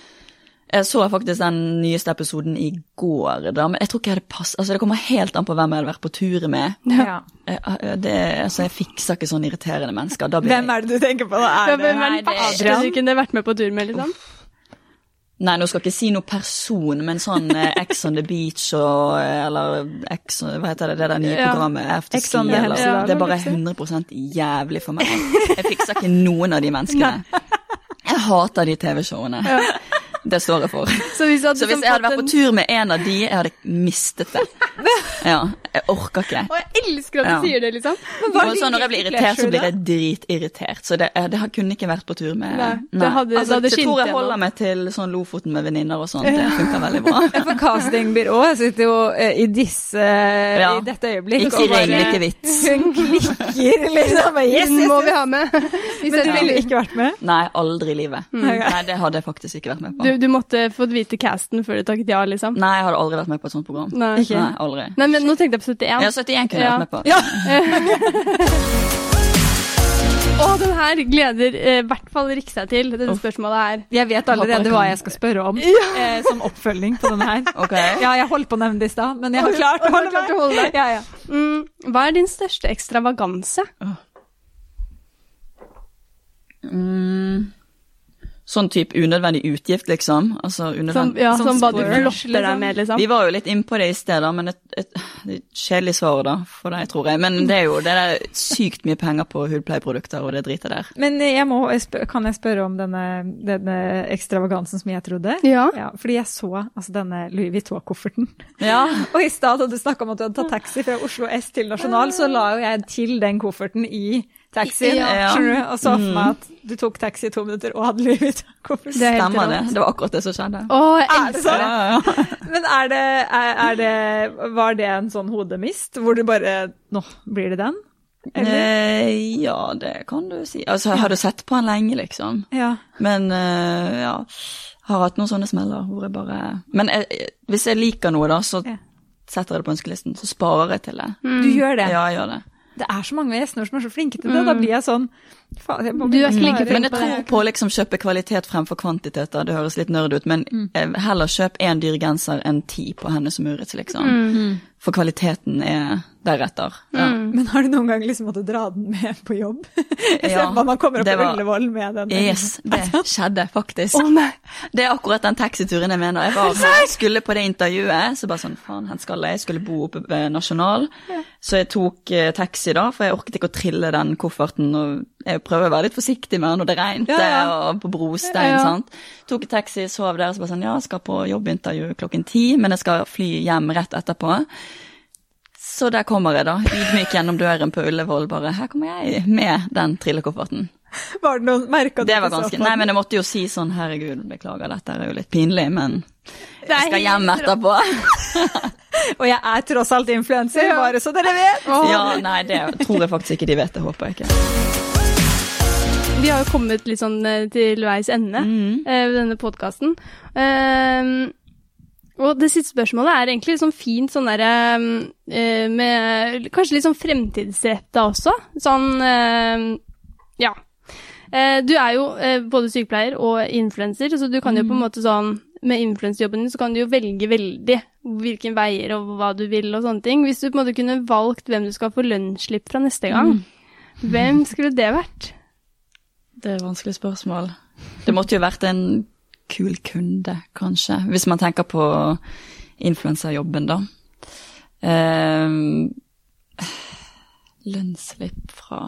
jeg så faktisk den nyeste episoden i går, da, men jeg tror ikke jeg hadde pass... Altså, det kommer helt an på hvem jeg hadde vært på tur med. Ja. Jeg, jeg- det, altså, jeg fikser ikke sånn irriterende mennesker. Da blir Hvem er det du tenker på? da? Er det Hvem er den er verste du kunne vært med på tur med, liksom? Nei, nå skal jeg ikke si noe person, men sånn eh, Ex on the beach og eh, Eller Ex, Hva heter det, det der nye programmet? ja. The eller Hemsedal, Det er bare liksom. 100 jævlig for meg. Jeg fikser ikke noen av de menneskene. Jeg hater de TV-showene. Det står jeg for. Så hvis, Så hvis liksom jeg hadde vært på tur med en av de, jeg hadde mistet det. Ja, jeg orker ikke. Og jeg elsker at du Ja. sier det, liksom. Så når jeg blir irritert, så blir jeg dritirritert. Så det, det har- kunne ikke vært på tur med Nei, det hadde- Altså, det jeg tror jeg holder meg til sånn Lofoten med venninner og sånt. Det funker veldig bra. For castingbyrå sitter jo eh, i disse Ja. I dette øyeblikk Ikke regn, ikke vits. Hun klikker, liksom. Yes, må vi ha med. Vi Men du ville ikke vært med? Nei, aldri i livet. Mm. Nei, det hadde jeg faktisk ikke vært med på. Du, du måtte fått vite casten før du takket ja, liksom? Nei, jeg hadde aldri vært med på et sånt program. Nei. Ikke? Nei, aldri. Nei, men nå tenkte jeg på 71. Ja, 71 kunne jeg Ja. vært med på. Ja. Og den her gleder eh, i hvert fall Rikke seg til, dette spørsmålet her. Jeg vet allerede hva jeg skal spørre om eh, som oppfølging på denne her. okay. Ja, jeg holdt på å nevne det i stad, men jeg har klart å har holde klart å holde deg. Ja, ja. Mm, hva er din største ekstravaganse? Mm. Sånn type unødvendig utgift, liksom. Altså Som, unødvendig ja, Sånn som hva du splurge, deg med, liksom? Vi var jo litt innpå det i sted, da, men et, et, et kjedelig svar da, for deg, tror jeg. Men det er jo det er sykt mye penger på hudpleieprodukter og det dritet der. Men jeg må, kan jeg spørre om denne, denne ekstravagansen som jeg trodde? Ja. Ja, fordi jeg så altså, denne Louis Vuitton-kofferten. Ja. Og i stad da du snakka om at du hadde tatt taxi fra Oslo S til Nasjonal, så la jo jeg til den kofferten i taxien, Ja. skjønner du, og så for Mm. meg at du tok taxi i to minutter og hadde livet ut av kofferten. Det er Stemmer det. Det var akkurat det som skjedde. Å, jeg Er det elsker det. Ja, ja. Men er det, er, det Var det en sånn hodemist hvor du bare Nå blir det den? Eller? Eh, ja, det kan du si. Altså, jeg hadde sett på han lenge, liksom. Ja. Men eh, ja, har hatt noen sånne smeller hvor jeg bare Men jeg, hvis jeg liker noe, da, så Ja. setter jeg det på ønskelisten. Så sparer jeg til det. Du gjør det? Ja, jeg gjør det. Det er så mange gjester som er så flinke til det. Da blir jeg sånn faen, jeg Du er flink Men jeg tror på å liksom kjøpe kvalitet fremfor kvantitet. da. Det høres litt nerd ut, men mm. heller kjøp én dyr genser enn ti på Hennes og liksom. For kvaliteten er deretter. Ja. Men har du noen gang liksom måttet dra den med på jobb? Jeg ser Ja, for at man kommer opp det på var- Ullevål med den. Yes, det skjedde faktisk. Oh, nei. Det er akkurat den taxituren jeg mener. Jeg var her, skulle på det intervjuet, så bare sånn, faen, hvor skal jeg? Jeg skulle bo oppe ved Nasjonal. Så jeg tok eh, taxi da, for jeg orket ikke å trille den kofferten, og jeg prøver å være litt forsiktig med når det regnet, Ja, ja. og på brostein, Ja. sant. Tok taxi, sov der, så bare sånn, ja, jeg skal på jobbintervju klokken ti, men jeg skal fly hjem rett etterpå. Så der kommer jeg da, ydmyk gjennom døren på Ullevål, bare, her kommer jeg med den trillekofferten. Var det noen merka Det var ganske Nei, men jeg måtte jo si sånn herregud, beklager, dette er jo litt pinlig, men jeg skal hjem etterpå. Og jeg er tross alt influenser, bare så dere vet. Ja, nei, det tror jeg faktisk ikke de vet, det håper jeg ikke. Vi har jo kommet litt sånn eh, til veis ende Mhm. eh, ved denne podkasten. og det siste spørsmålet er egentlig sånn fint sånn derre eh, med Kanskje litt sånn fremtidsretta også. Sånn Ja. Du er jo både sykepleier og influenser, så du kan jo på en måte sånn Med influensjobben din så kan du jo velge veldig hvilke veier og hva du vil og sånne ting. Hvis du på en måte kunne valgt hvem du skal få lønnsslipp fra neste gang, hvem skulle det vært? Det er et vanskelig spørsmål. Det måtte jo vært en kul kunde, kanskje, hvis man tenker på influenserjobben, da. Ehm, lønnsslipp fra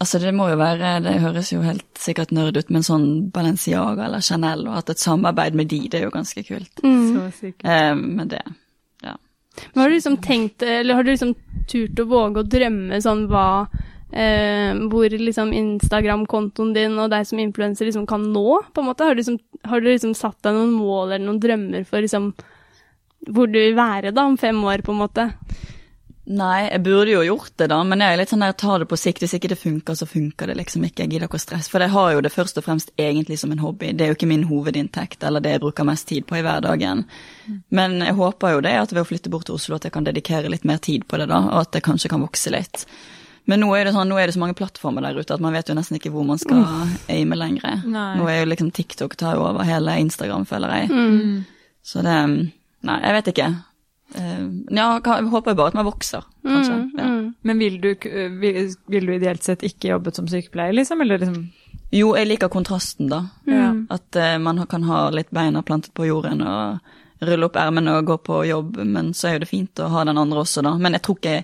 Altså, det må jo være Det høres jo helt sikkert nerd ut, men sånn Balenciaga eller Chanel og hatt et samarbeid med de, det er jo ganske kult. Så sikkert. Ehm, men det Ja. Men har du liksom tenkt, eller har du liksom turt å våge å drømme sånn hva eh, Hvor liksom Instagram-kontoen din og deg som influenser liksom kan nå, på en måte? Har du liksom, har du liksom satt deg noen mål eller noen drømmer for liksom hvor du vil være da om fem år, på en måte? Nei, jeg burde jo gjort det, da, men jeg er litt sånn der, tar det på sikt. Hvis ikke det funker, så funker det liksom ikke. Jeg gidder ikke å stresse. For jeg har jo det først og fremst egentlig som en hobby. Det er jo ikke min hovedinntekt, eller det jeg bruker mest tid på i hverdagen. Men jeg håper jo det, at ved å flytte bort til Oslo, at jeg kan dedikere litt mer tid på det, da, og at det kanskje kan vokse litt. Men nå er det sånn, nå er det så mange plattformer der ute at man vet jo nesten ikke hvor man skal aime lenger. Nei. Nå er jo liksom TikTok tar jo over hele Instagram, føler jeg. Mm. Så det Nei, jeg vet ikke. Eh, ja, jeg håper bare at man vokser, kanskje. Mm, Ja. mm. Men vil du, vil, vil du ideelt sett ikke jobbet som sykepleier, liksom? Eller liksom Jo, jeg liker kontrasten, da. Ja. At uh, man kan ha litt beina plantet på jorden og rulle opp ermene og gå på jobb, men så er jo det fint å ha den andre også, da. Men jeg tror ikke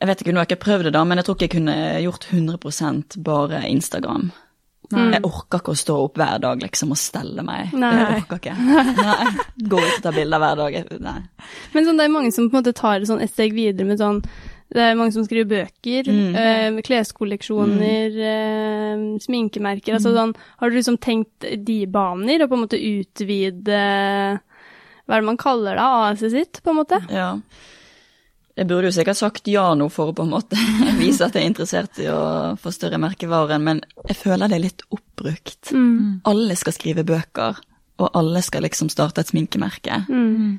Jeg vet ikke, nå har jeg ikke prøvd det, da, men jeg tror ikke jeg kunne gjort 100% bare Instagram. Jeg orker ikke å stå opp hver dag liksom og stelle meg. Nei. Jeg orker ikke. Nei. Gå ut og ta bilder hver dag. Nei. Men sånn, det er mange som på en måte tar det sånn et steg videre med sånn Det er mange som skriver bøker, Mm. øh, kleskolleksjoner, kleskolleksjoner, øh, sminkemerker. Altså sånn Har du liksom tenkt de baner, og på en måte utvide Hva er det man kaller det? AS-et sitt, på en måte? Ja. Jeg burde jo sikkert sagt ja nå for å på en måte vise at jeg er interessert i å få større merkevaren, men jeg føler det er litt oppbrukt. Mm. Alle skal skrive bøker, og alle skal liksom starte et sminkemerke.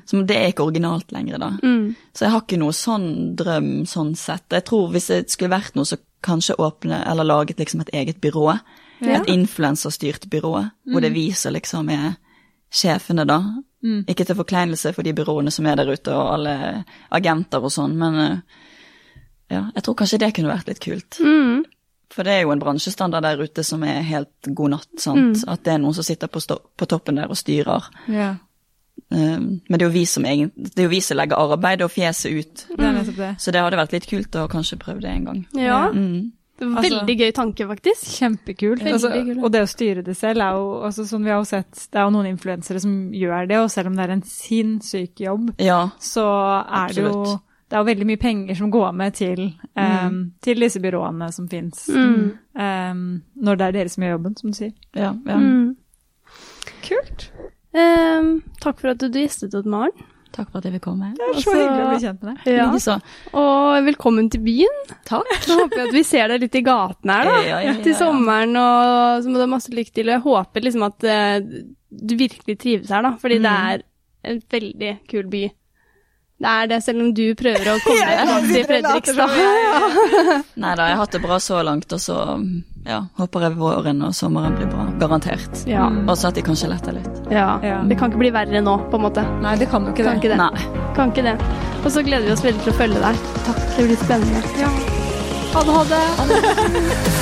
Så det er ikke originalt lenger, da. Mm. Så jeg har ikke noe sånn drøm sånn sett. Jeg tror hvis det skulle vært noe, så kanskje åpne eller laget liksom et eget byrå. Ja. Et influenserstyrt byrå, hvor det viser liksom er sjefene, da. Ikke til forkleinelse for de byråene som er der ute, og alle agenter og sånn, men eh, ja, jeg tror kanskje det kunne vært litt kult. Mm. For det er jo en bransjestandard der ute som er helt god natt, sant. At det er noen som sitter på, på toppen der og styrer. Ja, Um, men det er jo vi som, egen, det er jo vi som legger arbeidet og fjeset ut. det det. Så det hadde vært litt kult å kanskje prøve det en gang. Ja. Mm. Altså- Veldig gøy tanke, faktisk. Kjempekult. Altså, og det å styre det selv er jo altså, som vi har jo sett, Det er jo noen influensere som gjør det, og selv om det er en sinnssyk jobb, Ja, så er det jo det er jo veldig mye penger som går med til, um, til disse byråene som fins. Mm. Um, når det er dere som gjør jobben, som du sier. Ja, ja. Mm. Kult. Um, takk for at du gjestet oss, Maren. Takk for at jeg fikk komme. Det er så Altså- hyggelig å bli kjent med deg. Ja. Og velkommen til byen. Takk. Så håper jeg at vi ser deg litt i gatene her, da. Ja, ja, ja, ja. Til sommeren, og så må du ha masse lykke til. Og jeg håper liksom at uh, du virkelig trives her, da. Fordi det Mm. er en veldig kul by. Det er det, selv om du prøver å komme deg til Fredrikstad. Nei da, jeg har hatt det bra så langt, og så ja, håper jeg våren og sommeren blir bra. Garantert. Ja. Og så at de kanskje letter litt. ja. Ja. Det kan ikke bli verre nå, på en måte. Nei, det kan jo ikke det. ikke det. Nei. Kan ikke det. Og så gleder vi oss veldig til å følge deg. Takk. Det blir spennende. Ja. Ha det, ha det.